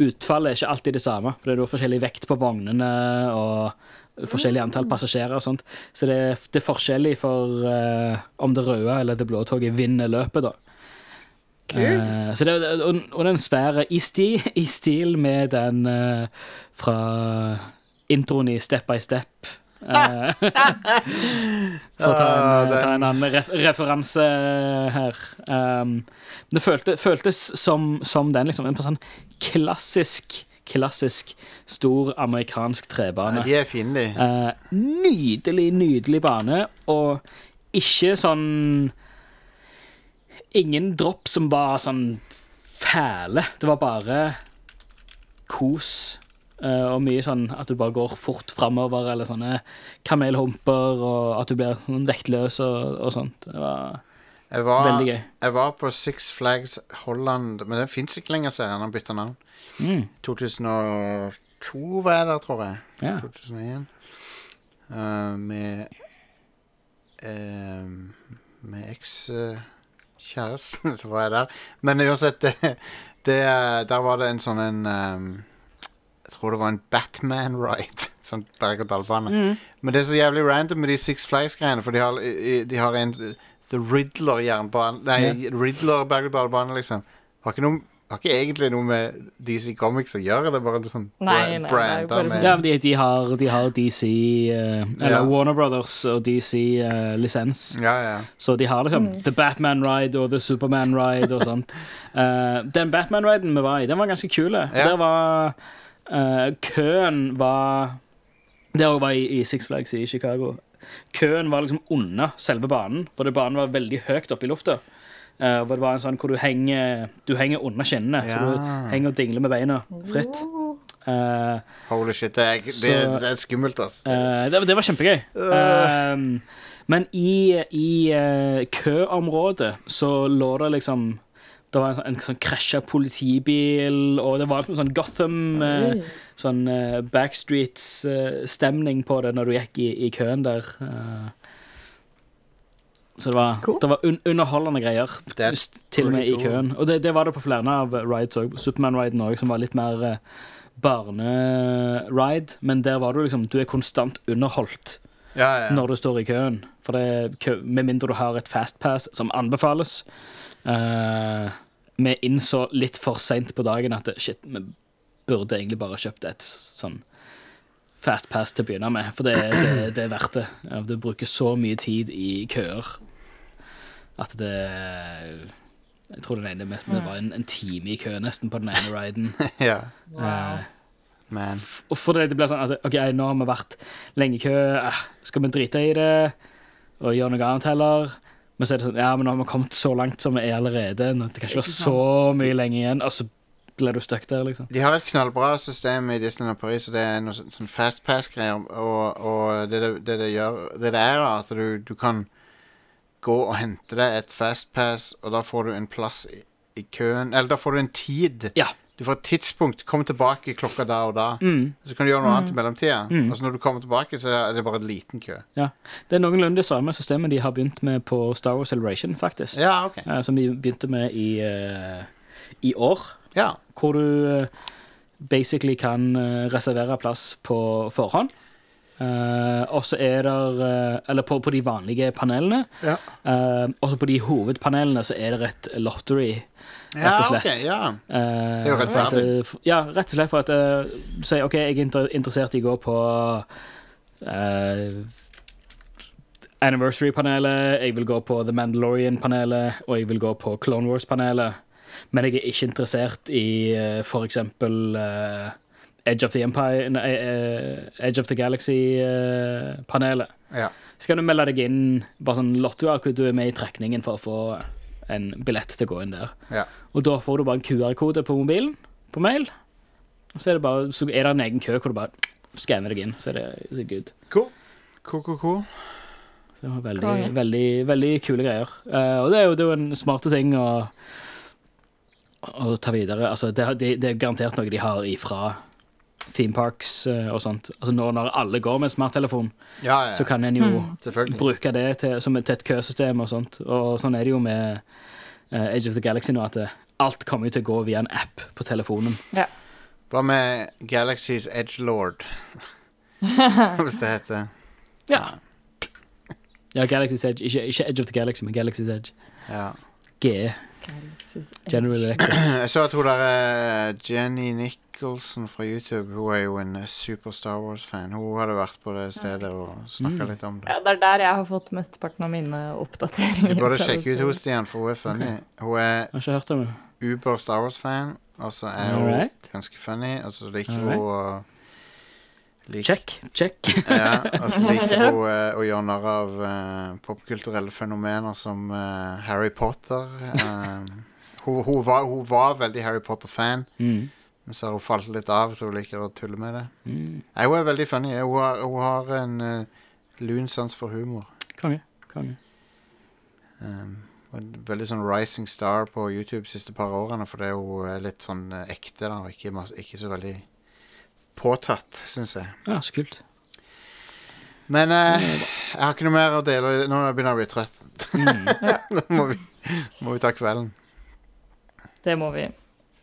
Utfallet er ikke alltid det samme, for det er da forskjellig vekt på vognene og forskjellig antall passasjerer og sånt. Så det, det er forskjellig for uh, om det røde eller det blå toget vinner løpet, da. Så det, og, og den svære i, sti, i stil med den uh, fra introen i Step by Step. Uh, for å ta Ah, en, ta en annen ref referanse her. Um, det følte, føltes som, som den, liksom. En sånn klassisk, klassisk stor amerikansk trebane. Ja, de er fine, de. Eh, nydelig, nydelig bane, og ikke sånn Ingen dropp som var sånn fæle. Det var bare kos. Uh, og mye sånn at du bare går fort framover, eller sånne kamelhumper, og at du blir sånn vektløs og, og sånt. Det var var, veldig gøy. jeg var på Six Flags Holland, men det fins ikke lenger, ser jeg. Han har bytta navn. Mm. 2002 var jeg der, tror jeg. Ja. 2001. Uh, med uh, Med ekskjæresten, så var jeg der. Men uansett, det, det, der var det en sånn en um, Jeg tror det var en Batman-ride. Sånn berg-og-dal-bane. Men det er så jævlig random med de Six Flags-greiene, for de har, de har en The Riddler-jernbane Nei, Riddler berg-og-dal-bane, liksom. Har ikke, noe, har ikke egentlig noe med DC Comics å gjøre, det er bare sånn Nei, nei, det er bare med Ja, men de, de, har, de har DC uh, Eller Ja. Warner Brothers og DC-lisens. Ja, ja. Så de har liksom The Batman Ride og The Superman Ride og sånt. uh, den Batman-riden vi var i, den var ganske kul. Ja. Der var eh, Køen var Det òg var i, i Six Flags i Chicago. Køen var liksom under selve banen, for banen var veldig høyt oppe i lufta. Eh, hvor det var en sånn hvor du henger, du henger under skinnene, så du henger og dingler med beina fritt. Uh, Holy shit, det er, det, Så- det er skummelt, ass. Uh, det, det var kjempegøy. Um, men i, i eh, køområdet så lå det liksom Det var en, sånn- en sånn krasja politibil, og det var liksom sånn Gotham eh, Sånn eh, Backstreets-stemning på det når du gikk i, i køen der. eh. Så det var, Cool. det var un underholdende greier, til og med i køen. Og det, det var det på flere av rides òg. Superman-riden òg, som var litt mer eh, barneride. Men der var du liksom Du er konstant underholdt Ja, ja. når du står i køen. For det kø, Med mindre du har et fastpass som anbefales. Eh, vi innså litt for seint på dagen at shit, vi burde egentlig bare kjøpt et sånn fastpass til å begynne med. For det, det, det er verdt det. Du bruker så mye tid i køer at det Jeg tror den ene med, det var en, en time i kø nesten på den ene riden. ja. Wow. Eh, Man. og for det, det blir sånn altså, OK, nå har vi vært lenge i kø. Eh, skal vi drite i det og gjøre noe annet heller? Men så er det sånn Ja, men nå har vi kommet så langt som vi er allerede. Nå, det kan ikke være så mye lenge igjen. Og så blir du stuck der, liksom. De har et knallbra system i Disneyland Paris, og det er noe sånn, sånn fastpass-greier. Og, og det, det, det, det gjør Det det er, da, at du, du kan gå og hente deg et fastpass, og da får du en plass i, i køen Eller da får du en tid. Ja. Du får et tidspunkt. Kom tilbake klokka da og da. Mm, Så kan du gjøre noe annet i mellomtida. Mm. Og så når du kommer tilbake, så er det bare en liten kø. ja. Det er noenlunde det samme systemet de har begynt med på Star Wars Celebration, faktisk. Ja, OK. Eh, som de begynte med i, uh, i år. Ja. Hvor du eh, basically kan reservere plass på forhånd. Eh, og så er det Eller på, på de vanlige panelene. Ja. Uh, også på de hovedpanelene så er det et lottery, rett og slett. ja. Eh, Det er jo rettferdig. Uh, ja, rett og slett for at eh, du sier OK, jeg er inter interessert i å gå på eh, Anniversary-panelet, jeg vil gå på The Mandalorian-panelet, og jeg vil gå på Clone Wars-panelet. Men jeg er ikke interessert i uh, for eksempel eh, Edge of the Empire eh, Edge of the Galaxy-panelet. ja. Så kan du melde deg inn bare sånn lotto at du er med i trekningen for å få en billett til å gå inn der. Ja. Og da får du bare en QR-kode på mobilen, på mail. Og så er det bare, så er det en egen kø hvor du bare skanner deg inn, så er det så good. Cool. Cool, cool, cool. Så det var veldig, Konge. veldig, veldig kule greier. Uh, og det er jo, det er jo en smarte ting å, å ta videre. Altså, det, det, det er garantert noe de har ifra theme parks eh, og sånt. Altså nå når alle går med smarttelefon, Ja, ja. så kan en jo mm. bruke det til, som et, til et køsystem og sånt. Og sånn er det jo med uh, Age of the Galaxy nå, at det, alt kommer jo til å gå via en app på telefonen. Ja. Hva med Galaxy's Edge Lord? Hvis det heter. Ja. Ja, Galaxy's Edge. Ikke, ikke Edge of the Galaxy, men Galaxy's Edge. Ja. GE. Galaxy's General Electric. Jeg så at hun der Jenny Jenny Nicholson fra YouTube Hun er jo en eh, super Star Wars-fan. Hun hadde vært på det stedet og snakka Mm. litt om det. Ja, det er der jeg har fått mesteparten av mine oppdateringer. Du burde sjekke ut henne, igjen, for hun er funny. Hun er Jeg har ikke hørt om uber Star Wars-fan, og så er hun right. ganske funny, og så liker right. hun å lik- Check, check. Ja, og så liker hun eh, å gjøre narr av eh, popkulturelle fenomener som eh, Harry Potter. Eh, hun, hun, var, hun var veldig Harry Potter-fan, Mm. Men så har hun falt litt av, så hun liker å tulle med det. Mm. Nei, hun er veldig funny. Hun har, hun har en uh, lun sans for humor. Konge. Konge. Um, en veldig sånn rising star på YouTube de siste par årene, fordi hun er litt sånn eh, ekte, da, og ikke, ikke så veldig påtatt, syns jeg. Ja, så kult. Men eh, jeg har ikke noe mer å dele. Nå begynner jeg å bli trøtt. Mm. Nå må vi, må vi ta kvelden. Det må vi.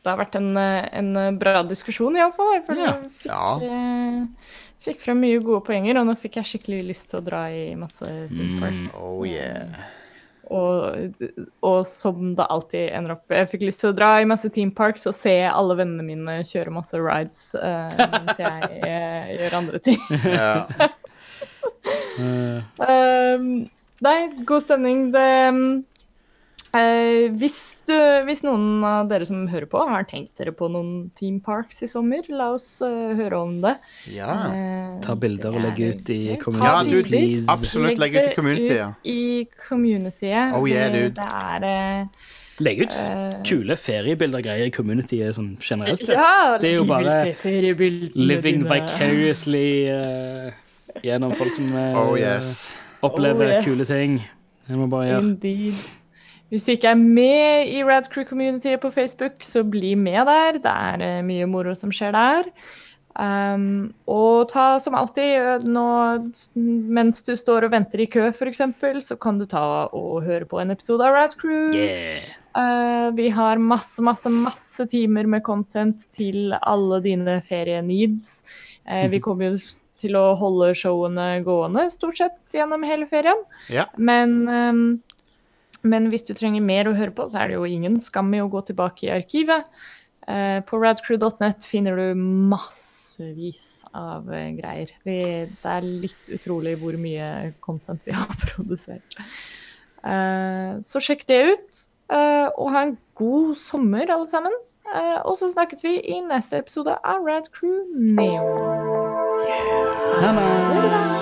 Det har vært en, en bra diskusjon, iallfall. Jeg føler Ja. fikk, Ja. eh, fikk frem mye gode poenger, og nå fikk jeg skikkelig lyst til å dra i masse theme Mm. Oh yeah. Og, og som det alltid ender opp Jeg fikk lyst til å dra i masse Team parks og se alle vennene mine kjøre masse rides uh, mens jeg uh, gjør andre ting. Ja. Ehm, nei, god stemning. Det eh, hvis, du, hvis noen av dere som hører på, har tenkt dere på noen theme parks i sommer, la oss uh, høre om det. ja. Eh, Ta bilder og legge ut i community, Ja, du- please. Absolutt, legg ut i community, ja. ut i community. Oh yeah, dude. Det er eh, Legg ut eh, kule feriebilder og greier i community sånn generelt. sett. Ja, Det er jo bare Living dine. vicariously uh, gjennom folk som uh, Oh yes. opplever Oh, yes. kule ting. Det må bare gjøre. Indeed. Hvis du ikke er med i Rad Crew Community på Facebook, så bli med der. Det er eh, mye moro som skjer der. Um, og ta som alltid nå, Mens du står og venter i kø, f.eks., så kan du ta og høre på en episode av Rad Crew. Yeah. Uh, vi har masse, masse, masse timer med content til alle dine ferieneeds. Uh, vi kommer jo til å holde showene gående stort sett gjennom hele ferien. Yeah. Men, ehm, men hvis du trenger mer å høre på, så er det jo ingen skam i å gå tilbake i arkivet. Eh, på radcrew.net finner du massevis av eh, greier. Vi, det er litt utrolig hvor mye content vi har produsert. Eh, så sjekk det ut, eh, og ha en god sommer, alle sammen. Eh, og så snakkes vi i neste episode av Rad Crew Neon. Yeah. bra.